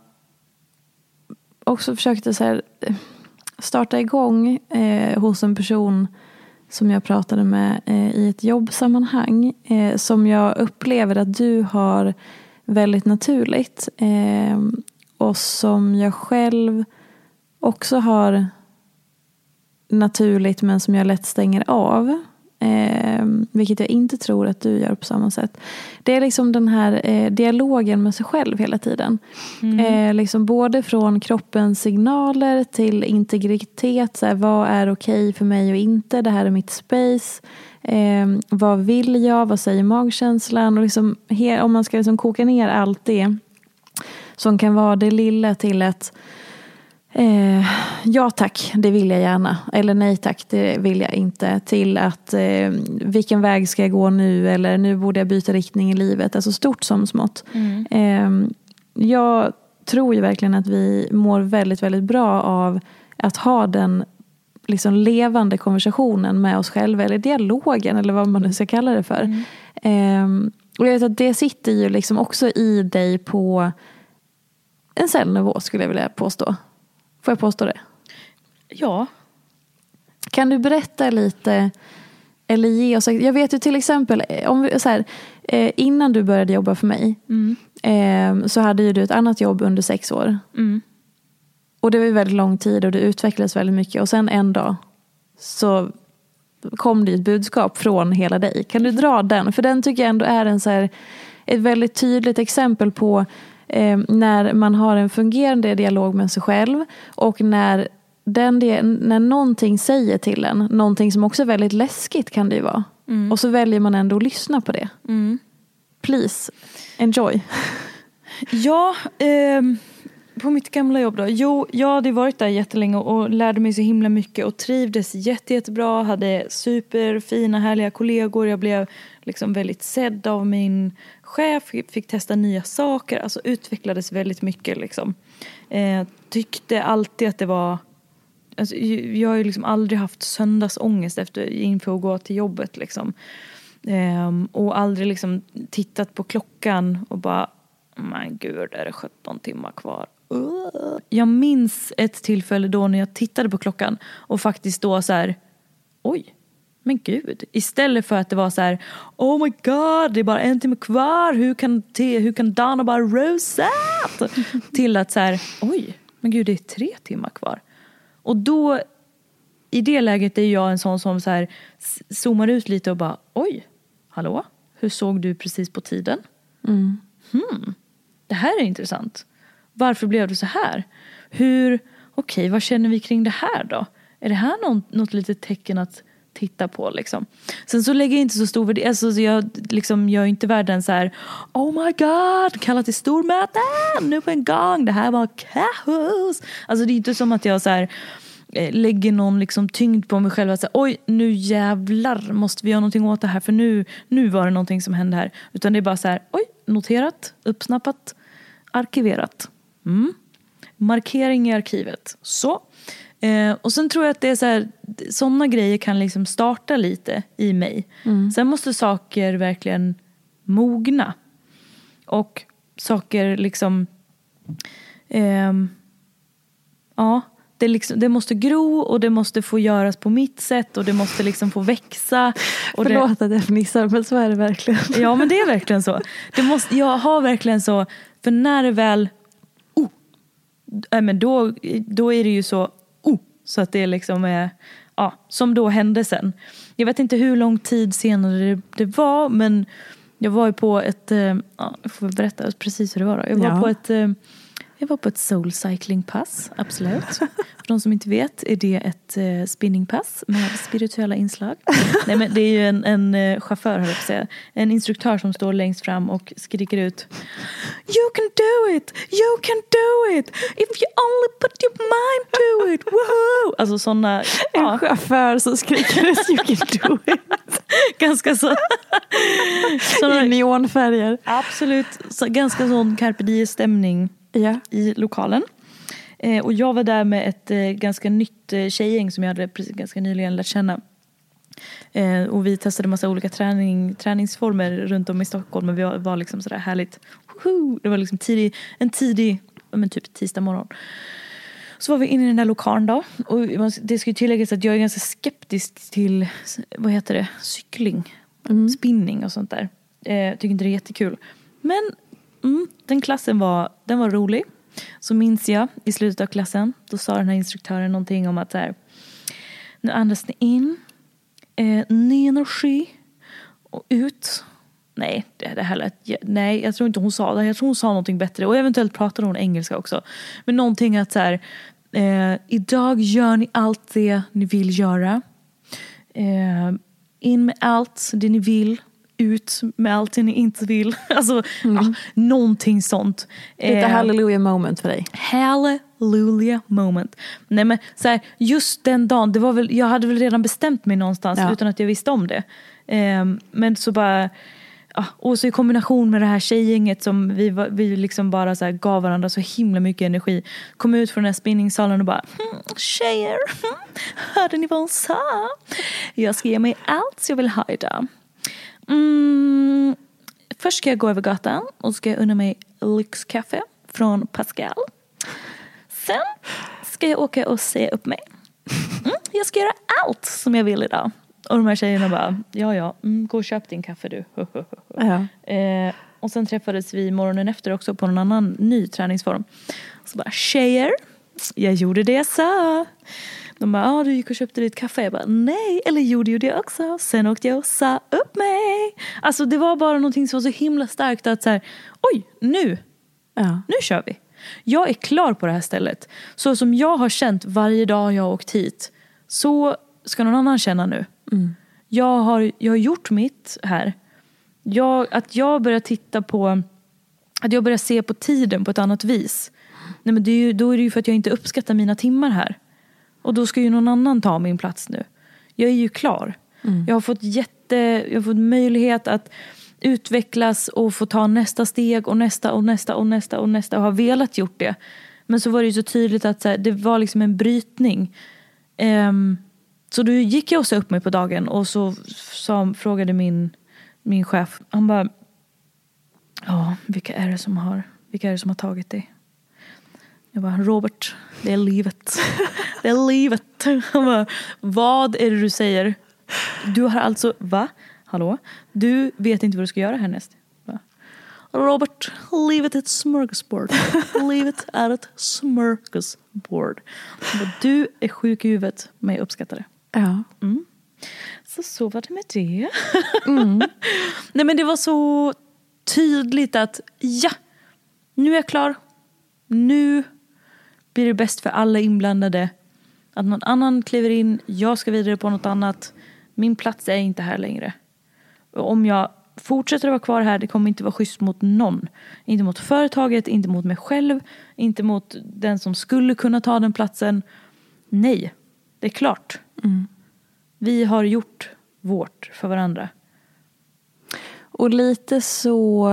också försökte så här, eh, starta igång eh, hos en person som jag pratade med eh, i ett jobbsammanhang. Eh, som jag upplever att du har väldigt naturligt. Eh, och som jag själv också har naturligt men som jag lätt stänger av. Eh, vilket jag inte tror att du gör på samma sätt. Det är liksom den här eh, dialogen med sig själv hela tiden. Mm. Eh, liksom både från kroppens signaler till integritet. Så här, vad är okej okay för mig och inte? Det här är mitt space. Eh, vad vill jag? Vad säger magkänslan? Och liksom, om man ska liksom koka ner allt det som kan vara det lilla till ett Eh, ja tack, det vill jag gärna. Eller nej tack, det vill jag inte. Till att eh, vilken väg ska jag gå nu? Eller nu borde jag byta riktning i livet. Alltså stort som smått. Mm. Eh, jag tror ju verkligen att vi mår väldigt, väldigt bra av att ha den liksom levande konversationen med oss själva. Eller dialogen eller vad man nu ska kalla det för. Mm. Ehm, och jag vet att det sitter ju liksom också i dig på en cellnivå skulle jag vilja påstå. Får jag påstå det? Ja. Kan du berätta lite, eller ge oss, jag vet ju till exempel, om vi, så här, eh, innan du började jobba för mig mm. eh, så hade ju du ett annat jobb under sex år. Mm. Och det var ju väldigt lång tid och det utvecklades väldigt mycket och sen en dag så kom det ett budskap från hela dig. Kan du dra den? För den tycker jag ändå är en så här, ett väldigt tydligt exempel på eh, när man har en fungerande dialog med sig själv och när, den, när någonting säger till en, någonting som också är väldigt läskigt kan det ju vara. Mm. Och så väljer man ändå att lyssna på det. Mm. Please, enjoy. [laughs] Ja, eh, på mitt gamla jobb då. Jo, jag hade varit där jättelänge och lärde mig så himla mycket och trivdes jätte, jättebra. Hade superfina, härliga kollegor. Jag blev liksom väldigt sedd av min chef, fick testa nya saker, alltså utvecklades väldigt mycket liksom. Eh, tyckte alltid att det var Alltså, jag har ju liksom aldrig haft söndagsångest efter, inför att gå till jobbet. Liksom. Eh, och aldrig liksom tittat på klockan och bara, men gud, är det 17 timmar kvar? Uh. Jag minns ett tillfälle då när jag tittade på klockan och faktiskt då så här, oj, men gud, istället för att det var så här, oh my god, det är bara en timme kvar, hur kan, te, hur kan Dana bara rosat? [laughs] Till att så här, oj, men gud det är tre timmar kvar. Och då, i det läget är jag en sån som så här, zoomar ut lite och bara, oj, hallå, hur såg du precis på tiden? Mm. Hmm, det här är intressant. Varför blev det så här? Hur, okej, okay, vad känner vi kring det här då? Är det här något, något litet tecken att titta på liksom. Sen så lägger jag inte så stor värdering, alltså jag liksom gör inte världen så här Oh my god, kalla till stormöte nu på en gång, det här var kaos. Alltså det är inte som att jag så här eh, lägger någon liksom tyngd på mig själv att säga oj nu jävlar måste vi göra någonting åt det här för nu, nu var det någonting som hände här. Utan det är bara så här oj noterat, uppsnappat, arkiverat. Mm. Markering i arkivet. Så. Eh, och sen tror jag att det är så här, sådana grejer kan liksom starta lite i mig. Mm. Sen måste saker verkligen mogna. Och saker liksom, eh, ja, det, liksom, det, måste gro och det måste få göras på mitt sätt och det måste liksom få växa. Och Förlåt det, att jag fnissar men så är det verkligen. Ja men det är verkligen så. Det måste, jag har verkligen så, för när det väl, oh, äh, men då, då är det ju så så att det liksom är, ja, som då hände sen. Jag vet inte hur lång tid senare det, det var men jag var ju på ett, eh, ja, jag får berätta precis hur det var då. Jag var ja. på ett eh, jag var på ett soul cycling pass, absolut. För de som inte vet är det ett uh, spinningpass med spirituella inslag. [laughs] Nej men det är ju en, en uh, chaufför, höll jag säga. En instruktör som står längst fram och skriker ut You can do it! You can do it! If you only put your mind to it! Woohoo! Alltså sådana... En chaufför som skriker ut You can do it! [laughs] ganska så... såna, I neonfärger. Absolut, så, ganska sån carpe diem-stämning ja. i lokalen. Eh, och jag var där med ett eh, ganska nytt eh, tjejgäng som jag hade precis, ganska nyligen lärt känna. Eh, och vi testade massa olika träning, träningsformer runt om i Stockholm och vi var, var liksom sådär härligt. Woho! Det var liksom tidig, en tidig, men typ tisdag morgon. Så var vi inne i den där lokalen då. Och det ska ju tilläggas att jag är ganska skeptisk till, vad heter det, cykling, spinning och sånt där. Eh, tycker inte det är jättekul. Men mm, den klassen var, den var rolig. Så minns jag i slutet av klassen, då sa den här instruktören någonting om att så här, nu andas ni in, eh, ny energi och ut. Nej, det, det här lät, nej, jag tror inte hon sa det. Jag tror hon sa någonting bättre. Och eventuellt pratade hon engelska också. Men någonting att så här, eh, idag gör ni allt det ni vill göra. Eh, in med allt det ni vill. Ut med allt ni inte vill. [laughs] Alltså, ja, någonting sånt. Lite Eh, hallelujah moment för dig. Hallelujah moment. Nej men så här, just den dagen, det var väl, jag hade väl redan bestämt mig någonstans Ja. utan att jag visste om det. Ehm, men så bara, ja, och så i kombination med det här tjejgänget som vi, var- vi liksom bara så gav varandra så himla mycket energi. Kom ut från den här spinningsalen och bara, hm, tjejer, hm, hörde ni vad hon sa? Jag ska ge mig allt jag vill ha idag. Mm, först ska jag gå över gatan och ska jag unna mig lyxkaffe från Pascal. Sen ska jag åka och säga upp mig. Mm, jag ska göra allt som jag vill idag. Och de här tjejerna bara, ja ja, mm, gå och köp din kaffe du. Ja. [laughs] Eh, och sen träffades vi morgonen efter också på en annan ny träningsform. Så bara, tjejer, jag gjorde det jag sa. De bara, ah, du gick och köpte ditt kaffe. Jag bara, nej, eller gjorde ju det också. Sen åkte jag och sa upp mig. Alltså det var bara någonting som var så himla starkt att så här, oj, nu, Ja. nu kör vi. Jag är klar på det här stället. Så som jag har känt varje dag jag har åkt hit, så ska någon annan känna nu. Jag, har, jag har gjort mitt här. Jag, att jag börjar titta på, att jag börjar se på tiden på ett annat vis. Nej, men är ju, då är det ju för att jag inte uppskattar mina timmar här. Och då ska ju någon annan ta min plats nu. Jag är ju klar. Jag har fått jätte, jag har fått möjlighet att utvecklas och få ta nästa steg och nästa och nästa och nästa och nästa och har velat gjort det. Men så var det ju så tydligt att det var liksom en brytning. Ehm, så då gick jag och sa upp mig på dagen och så sa, frågade min, min chef, han bara, ja vilka är det som har, vilka är det som har tagit dig? Jag bara, Robert, det är livet. Det är livet. Han bara, vad är det du säger? Du har alltså, va? Hallå? Du vet inte vad du ska göra härnäst? Va? Robert, livet är ett smörgåsbord. livet är ett smörgåsbord. Du är sjuk i huvudet, men jag uppskattar det. Ja. Så så var det med det. [laughs] Nej men det var så tydligt att ja, nu är jag klar. Nu blir det bäst för alla inblandade. Att någon annan kliver in, jag ska vidare på något annat. Min plats är inte här längre. Och om jag fortsätter att vara kvar här, det kommer inte vara schysst mot någon. Inte mot företaget, inte mot mig själv, inte mot den som skulle kunna ta den platsen. Nej, det är klart. Vi har gjort vårt för varandra. Och lite så...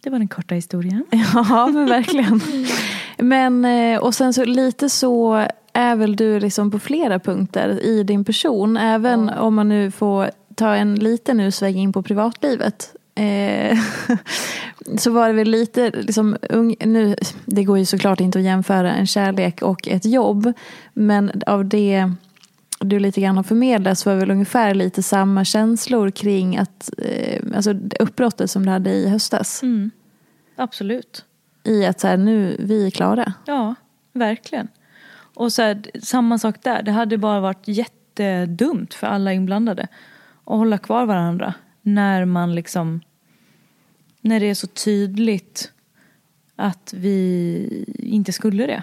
Det var den korta historien. [laughs] Ja, men verkligen. [laughs] Men, eh, och sen så lite så är väl du liksom på flera punkter i din person. Även om man nu får ta en liten usväng in på privatlivet. Eh, [laughs] så var det väl lite, liksom, ung, nu, det går ju såklart inte att jämföra en kärlek och ett jobb. Men av det du lite grann har förmedlat så var det väl ungefär lite samma känslor kring att, eh, alltså uppbrottet som du hade i höstas. Mm. Absolut. I att så här, nu, vi är klara. Ja, verkligen. Och så här, samma sak där. Det hade bara varit jättedumt för alla inblandade att hålla kvar varandra när man liksom när det är så tydligt att vi inte skulle det.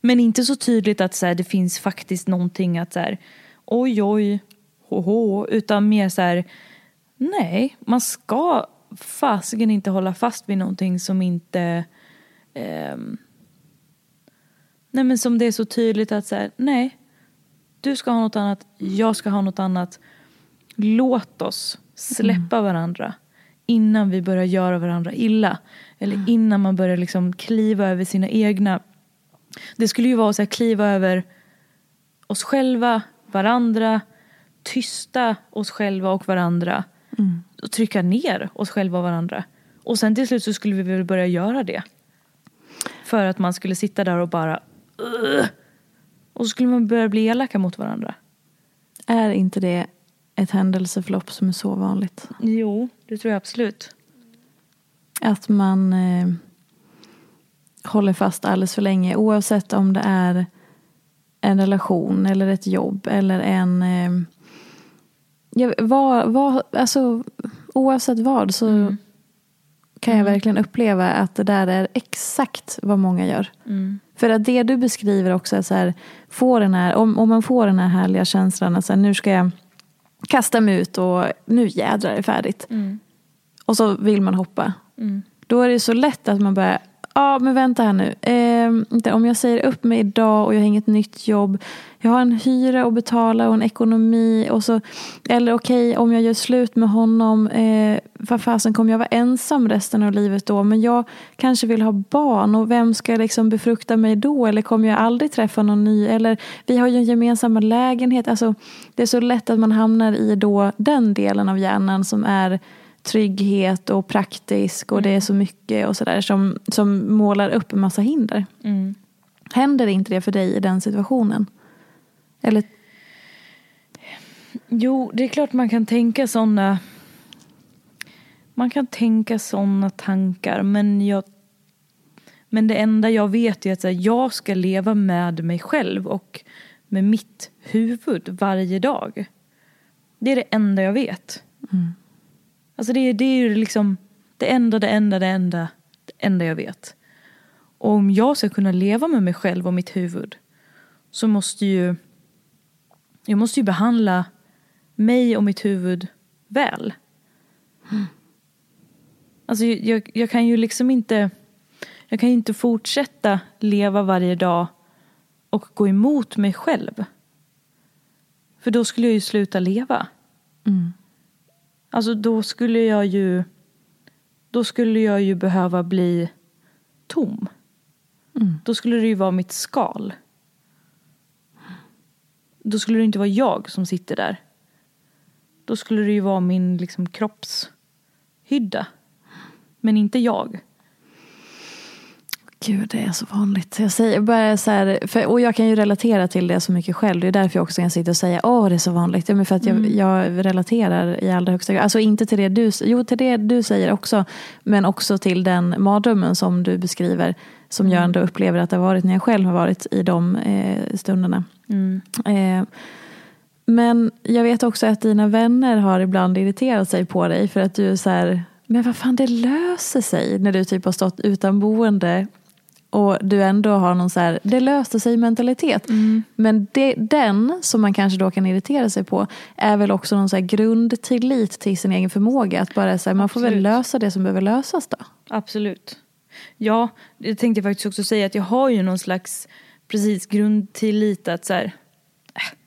Men inte så tydligt att så här, det finns faktiskt någonting att så här, oj oj, hoho, utan mer så här, nej, man ska fasiken inte hålla fast vid någonting som inte ehm, Nej men som det är så tydligt att så här, nej, du ska ha något annat, jag ska ha något annat. Låt oss släppa varandra innan vi börjar göra varandra illa. Eller innan man börjar liksom kliva över sina egna. Det skulle ju vara att kliva över oss själva, varandra, tysta oss själva och varandra. Och trycka ner oss själva och varandra. Och sen till slut så skulle vi väl börja göra det. För att man skulle sitta där och bara "Ugh." Och så skulle man börja bli elaka mot varandra. Är inte det ett händelseförlopp som är så vanligt? Jo, det tror jag absolut. Att man eh, håller fast alldeles för länge oavsett om det är en relation eller ett jobb eller en... Eh, ja, vad, vad, alltså, oavsett vad så Mm. kan jag verkligen uppleva att det där är exakt vad många gör. Mm. För att det du beskriver också är så här, får den här, om, om man får den här härliga känslan att så här, nu ska jag kasta mig ut och nu jädrar är det färdigt. Mm. Och så vill man hoppa. Mm. Då är det så lätt att man börjar, ja men vänta här nu. Eh, om jag säger upp mig idag och jag har inget nytt jobb. Jag har en hyra att betala och en ekonomi. Och så, eller okej, om jag gör slut med honom. Eh, vad fasen kommer jag vara ensam resten av livet då? Men jag kanske vill ha barn. Och vem ska liksom befrukta mig då? Eller kommer jag aldrig träffa någon ny? Eller vi har ju en gemensam lägenhet. Alltså, det är så lätt att man hamnar i då den delen av hjärnan som är trygghet och praktisk och det är så mycket och sådär som, som målar upp en massa hinder. Mm. Händer inte det för dig i den situationen? Eller Jo, det är klart man kan tänka sådana man kan tänka sådana tankar men jag men det enda jag vet är att jag ska leva med mig själv och med mitt huvud varje dag. Det är det enda jag vet. Alltså det, är- det är ju liksom det enda, det enda, det enda, det enda jag vet. Och om jag ska kunna leva med mig själv och mitt huvud så måste ju jag måste ju behandla mig och mitt huvud väl. Alltså jag, jag kan ju liksom inte jag kan ju inte fortsätta leva varje dag och gå emot mig själv. För då skulle jag ju sluta leva. Mm. Alltså då skulle jag ju då skulle jag ju behöva bli tom. Då skulle det ju vara mitt skal. Då skulle det inte vara jag som sitter där. Då skulle det ju vara min liksom, kroppshydda. Men inte jag. Gud, det är så vanligt. Jag säger bara så här, för, och jag kan ju relatera till det så mycket själv. Det är därför jag också kan sitta och säga åh det är så vanligt. Ja, men för att jag, jag relaterar i allra högsta grad. Alltså inte till det du, jo, till det du säger också. Men också till den mardrömmen som du beskriver. Som jag ändå upplever att det har varit när jag själv har varit i de eh, stunderna. Eh, men jag vet också att dina vänner har ibland irriterat sig på dig för att du är så här, men vad fan det löser sig när du typ har stått utan boende och du ändå har någon så här, det löser sig mentalitet. Men det, den som man kanske då kan irritera sig på är väl också någon så här grundtillit till sin egen förmåga. Att bara säga, man får väl lösa det som behöver lösas då. Absolut. Ja, det tänkte jag faktiskt också säga att jag har ju någon slags precis grundtillit att så här, äh,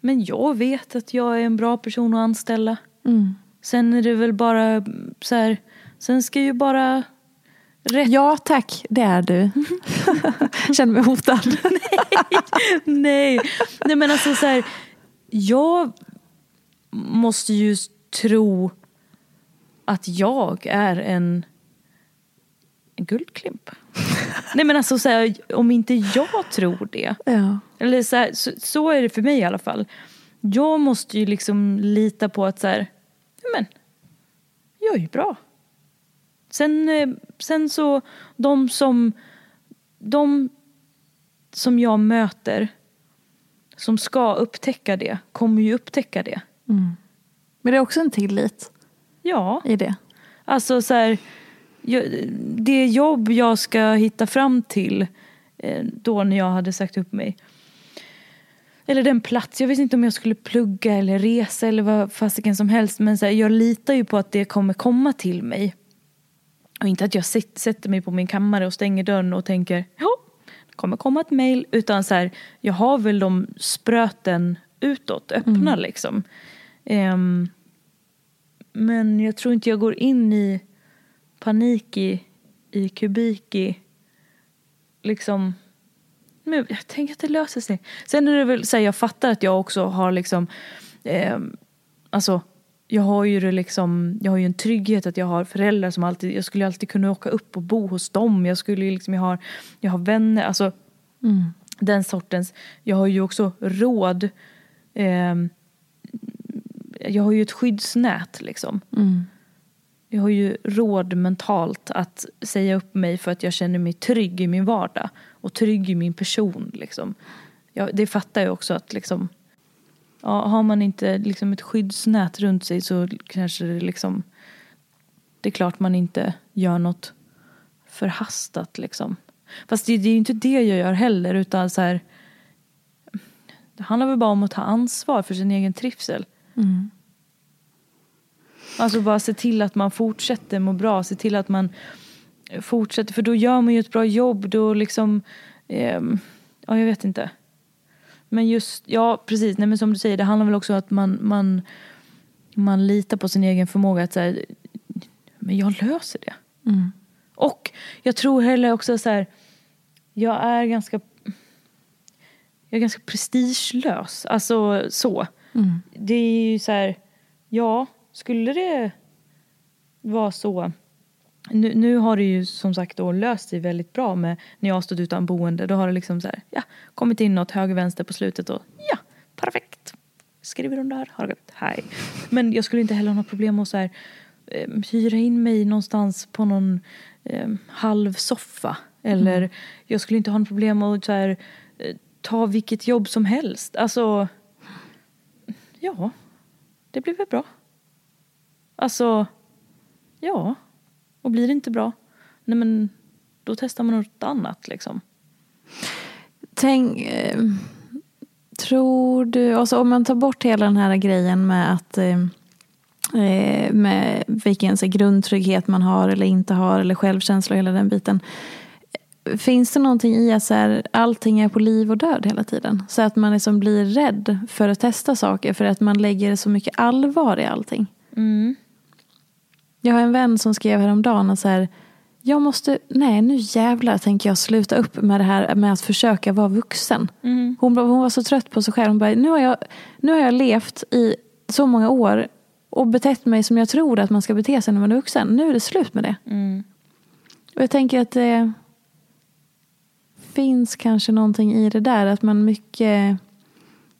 men jag vet att jag är en bra person att anställa. Sen är det väl bara mm, så här, sen ska ju bara rätt Ja tack, det är du. [laughs] Känner mig hotad. [laughs] Nej, nej men alltså så här, jag måste ju tro att jag är en, en guldklimp. [laughs] nej men alltså så här, om inte jag tror det, ja. eller så, här, så, så är det för mig i alla fall. Jag måste ju liksom lita på att så men jag är ju bra. Sen, eh, sen så, de som, de som jag möter som ska upptäcka det kommer ju upptäcka det. Men det är också en tillit Ja, i det. alltså så här, det jobb jag ska hitta fram till eh, då när jag hade sagt upp mig. Eller den plats, jag visste inte om jag skulle plugga eller resa eller vad fasiken som helst. Men så här, jag litar ju på att det kommer komma till mig. Och inte att jag sätter mig på min kammare och stänger dörren och tänker ja, det kommer komma ett mail. Utan så här, jag har väl de spröten utåt, öppna liksom. Ehm, men jag tror inte jag går in i panik i, i kubik i liksom men jag tänker att det löser sig. Sen är det väl så här, jag fattar att jag också har liksom eh, alltså jag har ju det liksom, jag har ju en trygghet att jag har föräldrar som alltid, jag skulle alltid kunna åka upp och bo hos dem. Jag skulle liksom, jag har, jag har vänner, alltså Den sortens, jag har ju också råd. Eh, jag har ju ett skyddsnät liksom. Jag har ju råd mentalt att säga upp mig för att jag känner mig trygg i min vardag. Och trygg i min person liksom. Jag, det fattar jag också att liksom. Ja, har man inte liksom ett skyddsnät runt sig så kanske det liksom. Det är klart man inte gör något förhastat liksom. Fast det, det är ju inte det jag gör heller utan så här. Det handlar väl bara om att ta ansvar för sin egen trivsel. Alltså bara se till att man fortsätter må bra, se till att man fortsätter, för då gör man ju ett bra jobb, då liksom, ehm, ja jag vet inte. Men just, ja precis, nej men som du säger, det handlar väl också om att man, man, man litar på sin egen förmåga att säga, men jag löser det. Och jag tror heller också så här, jag är ganska, jag är ganska prestigelös, alltså så. Det är ju så här, ja, skulle det vara så nu, nu har det ju som sagt då löst sig väldigt bra med när jag stått utan boende. Då har det liksom så här, ja, kommit in något höger vänster på slutet och ja, perfekt. Skriver de där, har det gått, hej. Men jag skulle inte heller ha några problem att så här, eh, hyra in mig någonstans på någon eh, halv soffa. Eller jag skulle inte ha något problem att så här, eh, ta vilket jobb som helst. Alltså, ja, det blir väl bra. Alltså, ja. Och blir det inte bra, nej men då testar man något annat liksom. Tänk, eh, tror du, alltså om man tar bort hela den här grejen med att eh, eh, med vilken så, grundtrygghet man har eller inte har eller självkänsla och hela den biten. Finns det någonting i att så här, allting är på liv och död hela tiden? Så att man liksom blir rädd för att testa saker för att man lägger så mycket allvar i allting. Jag har en vän som skrev häromdagen att så här, jag måste, nej nu jävlar tänker jag sluta upp med det här med att försöka vara vuxen. Hon, bara- hon var så trött på sig själv. Hon bara, nu har, jag, nu har jag levt i så många år och betett mig som jag tror att man ska bete sig när man är vuxen. Nu är det slut med det. Och jag tänker att det finns kanske någonting i det där. Att man mycket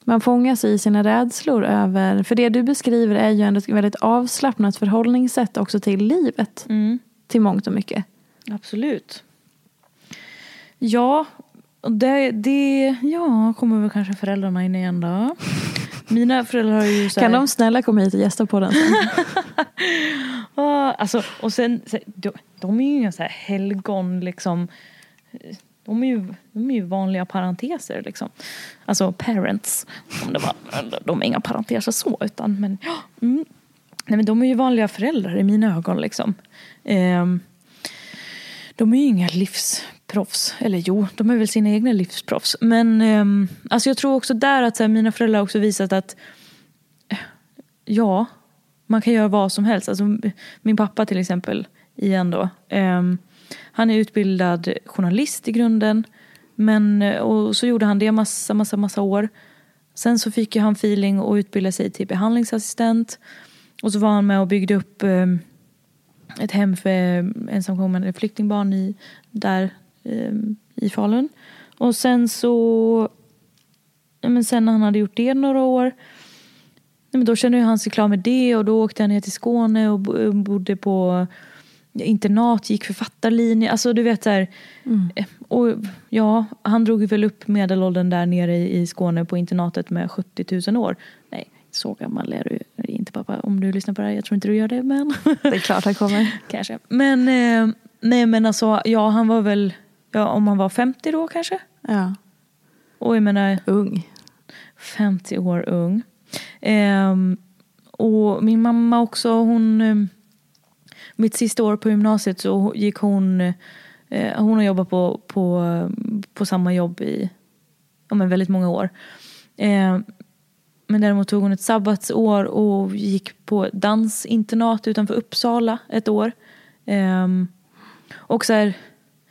man fångas i sina rädslor över, för det du beskriver är ju ändå ett väldigt avslappnat förhållningssätt också till livet. Till mångt och mycket. Absolut. Ja, det, det ja, kommer väl kanske föräldrarna in igen då. Mina föräldrar har ju så här, Kan de snälla komma hit och gästa på den sen? [laughs] Alltså, och sen, de, de är ju inga så här helgon liksom. De är, ju, de är ju vanliga parenteser liksom. Alltså parents. Om det var, de är inga parenteser så utan men ja. Mm. Nej men de är ju vanliga föräldrar i mina ögon liksom. Ehm, de är ju inga livsproffs. Eller jo, de är väl sina egna livsproffs. Men ehm, alltså jag tror också där att så här, mina föräldrar har också visat att eh, ja, man kan göra vad som helst. Alltså, min pappa till exempel, igen då. ehm, han är utbildad journalist i grunden. Men, och så gjorde han det massa, massa, massa år. Sen så fick han feeling och utbildade sig till behandlingsassistent. Och så var han med och byggde upp eh, ett hem för ensamkommande flyktingbarn i, där eh, i Falun. Och sen så, men sen när han hade gjort det några år men då kände han sig klar med det och då åkte han ner till Skåne och bodde på internat, gick författarlinje. Alltså du vet så här, eh, Och ja, han drog väl upp medelåldern där nere i i Skåne på internatet med 70 000 år. Nej, så gammal är du inte pappa. Om du lyssnar på det här, jag tror inte du gör det men [laughs] Det är klart han kommer. kanske. Men eh, nej men alltså, ja han var väl, ja om han var 50 då kanske. Ja. Och jag menar, Ung. 50 år ung. Ehm, och min mamma också, hon... eh, Mitt sista år på gymnasiet så gick hon... Eh, hon har jobbat på, på, på samma jobb i ja, men väldigt många år. Ehm, men däremot tog hon ett sabbatsår och gick på dansinternat utanför Uppsala ett år. Ehm, och så här,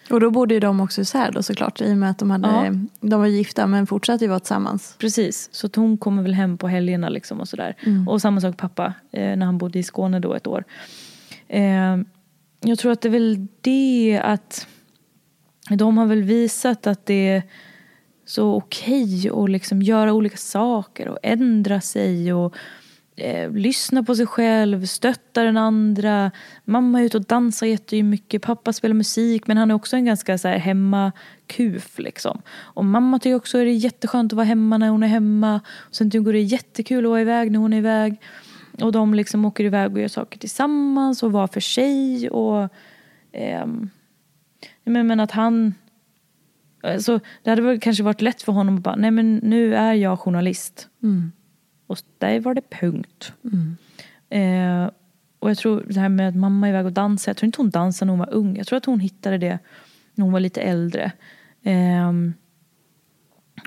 Och då bodde ju de också isär då såklart i och med att de, hade, Ja. de var gifta men fortsatte ju vara tillsammans. Precis, så hon kommer väl hem på helgerna liksom och sådär. Och samma sak pappa eh, när han bodde i Skåne då ett år. Eh, jag tror att det är väl det att de har väl visat att det är så okej att liksom göra olika saker och ändra sig och eh, lyssna på sig själv, stötta den andra. Mamma är ute och dansar jättemycket, pappa spelar musik men han är också en ganska så här hemmakuf liksom. Och mamma tycker också att det är jätteskönt att vara hemma när hon är hemma. Och sen tycker hon det är jättekul att vara iväg när hon är iväg. Och de liksom åker iväg och gör saker tillsammans och var för sig. Och, ehm, men, men att han... Alltså, det hade väl kanske varit lätt för honom att bara, nej men nu är jag journalist. Mm. Och där var det punkt. Eh, och jag tror det här med att mamma är iväg och dansar, jag tror inte hon dansade när hon var ung. Jag tror att hon hittade det när hon var lite äldre. Ehm,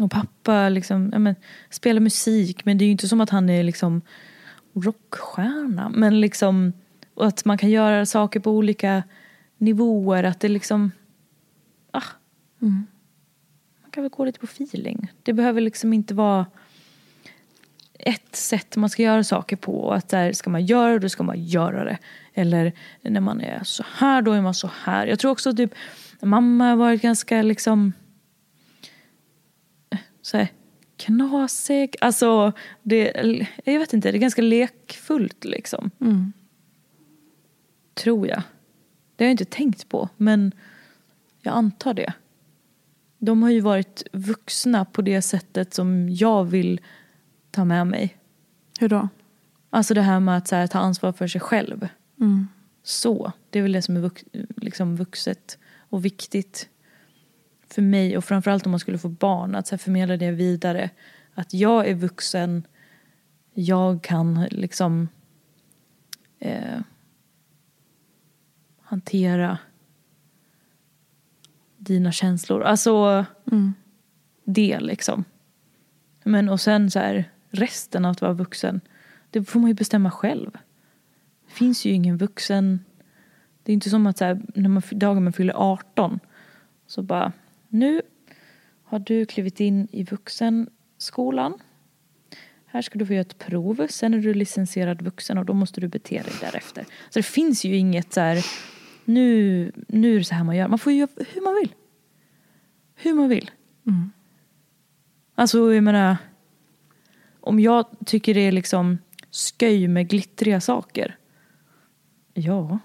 och pappa liksom, ja, men, spelar musik men det är ju inte som att han är liksom rockstjärna. Men liksom, att man kan göra saker på olika nivåer. Att det liksom, ah. Man kan väl gå lite på feeling. Det behöver liksom inte vara ett sätt man ska göra saker på. Att där ska man göra det, då ska man göra det. Eller när man är så här, då är man så här. Jag tror också typ, mamma har varit ganska liksom eh, så här, knasig. Alltså, det, jag vet inte, det är ganska lekfullt liksom. Tror jag. Det har jag inte tänkt på, men jag antar det. De har ju varit vuxna på det sättet som jag vill ta med mig. Hur då? Alltså det här med att här, ta ansvar för sig själv. Mm. Så, det är väl det som är vux, liksom vuxet och viktigt för mig. Och framförallt om man skulle få barn, att så här, förmedla det vidare. Att jag är vuxen, jag kan liksom eh, hantera dina känslor. Alltså det liksom. Men och sen så här, resten av att vara vuxen, det får man ju bestämma själv. Det finns ju ingen vuxen... Det är inte som att så här, när man, dagen man fyller 18 så bara, nu har du klivit in i vuxenskolan. Här ska du få göra ett prov, sen är du licensierad vuxen och då måste du bete dig därefter. Så det finns ju inget så här, nu, nu är det så här man gör. Man får ju göra hur man vill. Hur man vill. Alltså jag menar, om jag tycker det är liksom sköj med glittriga saker. Ja,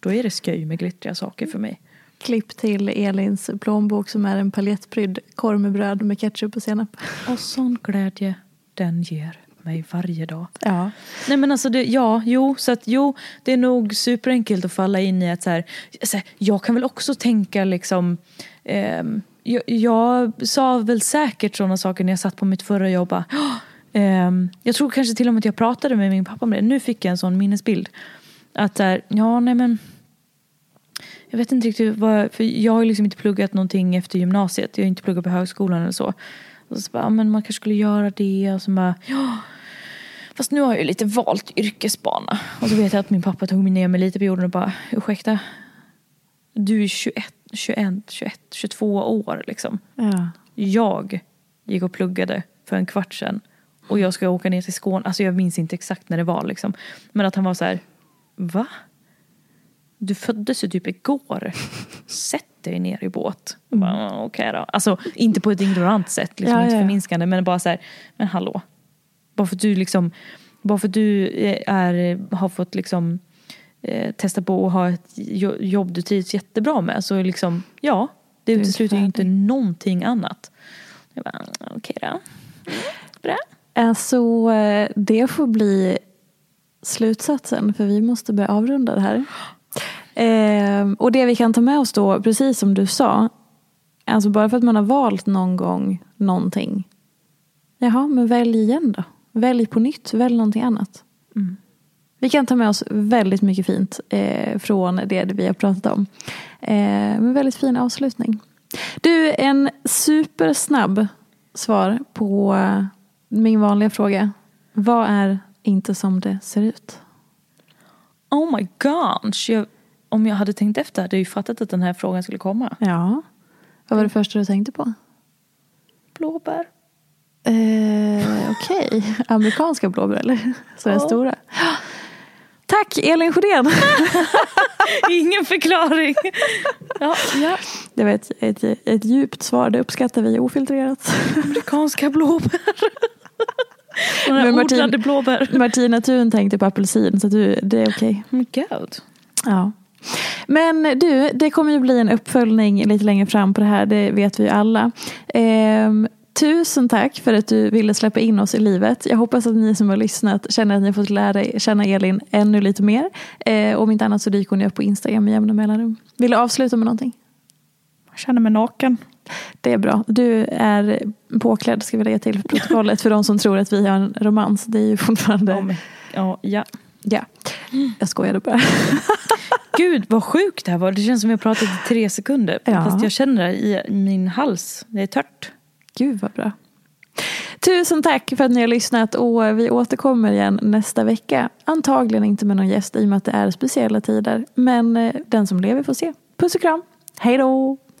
då är det sköj med glittriga saker för mig. Klipp till Elins plånbok som är en paljettprydd korv med bröd med ketchup och senap. Och sån glädje den ger mig varje dag. Ja. Nej men alltså, det, ja, jo, så att jo, det är nog superenkelt att falla in i att så här, så här jag kan väl också tänka liksom, ehm, jag, jag sa väl säkert sådana saker när jag satt på mitt förra jobb. bara, "Åh, ehm, jag tror kanske till och med att jag pratade med min pappa om det. Nu fick jag en sån minnesbild. Att här, ja nej men jag vet inte riktigt vad, för jag har liksom inte pluggat någonting efter gymnasiet. Jag har inte pluggat på högskolan eller så. Och så bara, men man kanske skulle göra det och så bara, ja. Fast nu har jag ju lite valt yrkesbana. Och så vet jag att min pappa tog mig ner mig lite på jorden och bara, ursäkta. Du är 21, 21, 21, 22 år liksom. Ja. Jag gick och pluggade för en kvart sedan. Och jag ska åka ner till Skåne. Alltså jag minns inte exakt när det var liksom. Men att han var så här, va? Du föddes ju typ igår. Sätt dig ner i båt. "Mm, Okej då. Alltså inte på ett ignorant sätt, liksom, Ja, inte ja. förminskande. Men bara så här, men hallå. Bara för att du liksom, bara för du eh, är, har fått liksom eh, testa på att ha ett jo- jobb du trivs jättebra med. Så liksom, ja, det utesluter ju inte någonting annat. Jag bara, okej då. Mm, Bra. Alltså, det får bli slutsatsen för vi måste börja avrunda det här. Eh, och det vi kan ta med oss då, precis som du sa, alltså bara för att man har valt någon gång någonting. Jaha, men välj igen då. Välj på nytt, välj någonting annat. Vi kan ta med oss väldigt mycket fint eh, från det vi har pratat om. Eh, men väldigt fin avslutning. Du, en supersnabb svar på eh, min vanliga fråga. Vad är inte som det ser ut? Oh my gosh. Jag, om jag hade tänkt efter hade jag ju fattat att den här frågan skulle komma. Ja. Vad var det första du tänkte på? Blåbär. Eh, Okej, amerikanska blåbär eller? Så är Ja. stora. Tack Elin Sjödén! [laughs] Ingen förklaring. ja, ja. Det var ett, ett, ett djupt svar, det uppskattar vi ofiltrerat. Amerikanska blåbär. Men Martin, blåbär. Martina Thun tänkte på apelsin så du, det är okej. Oh God. Ja. Men du, det kommer ju bli en uppföljning lite längre fram på det här, det vet vi ju alla. Ehm, tusen tack för att du ville släppa in oss i livet. Jag hoppas att ni som har lyssnat känner att ni har fått lära känna Elin ännu lite mer. Ehm, om inte annat så dyker hon ju upp på Instagram med jämna mellanrum. Vill du avsluta med någonting? Känner mig naken. Det är bra. Du är påklädd ska vi lägga till för protokollet för de som tror att vi har en romans. Det är ju fortfarande... Ja, ja. Ja, jag skojade bara. [laughs] Gud vad sjukt det här var. Det känns som jag pratat i tre sekunder. Ja. Fast jag känner det i min hals. Det är tört. Gud vad bra. Tusen tack för att ni har lyssnat och vi återkommer igen nästa vecka. Antagligen inte med någon gäst i och med att det är speciella tider. Men eh, den som lever får se. Puss och kram. Hej då!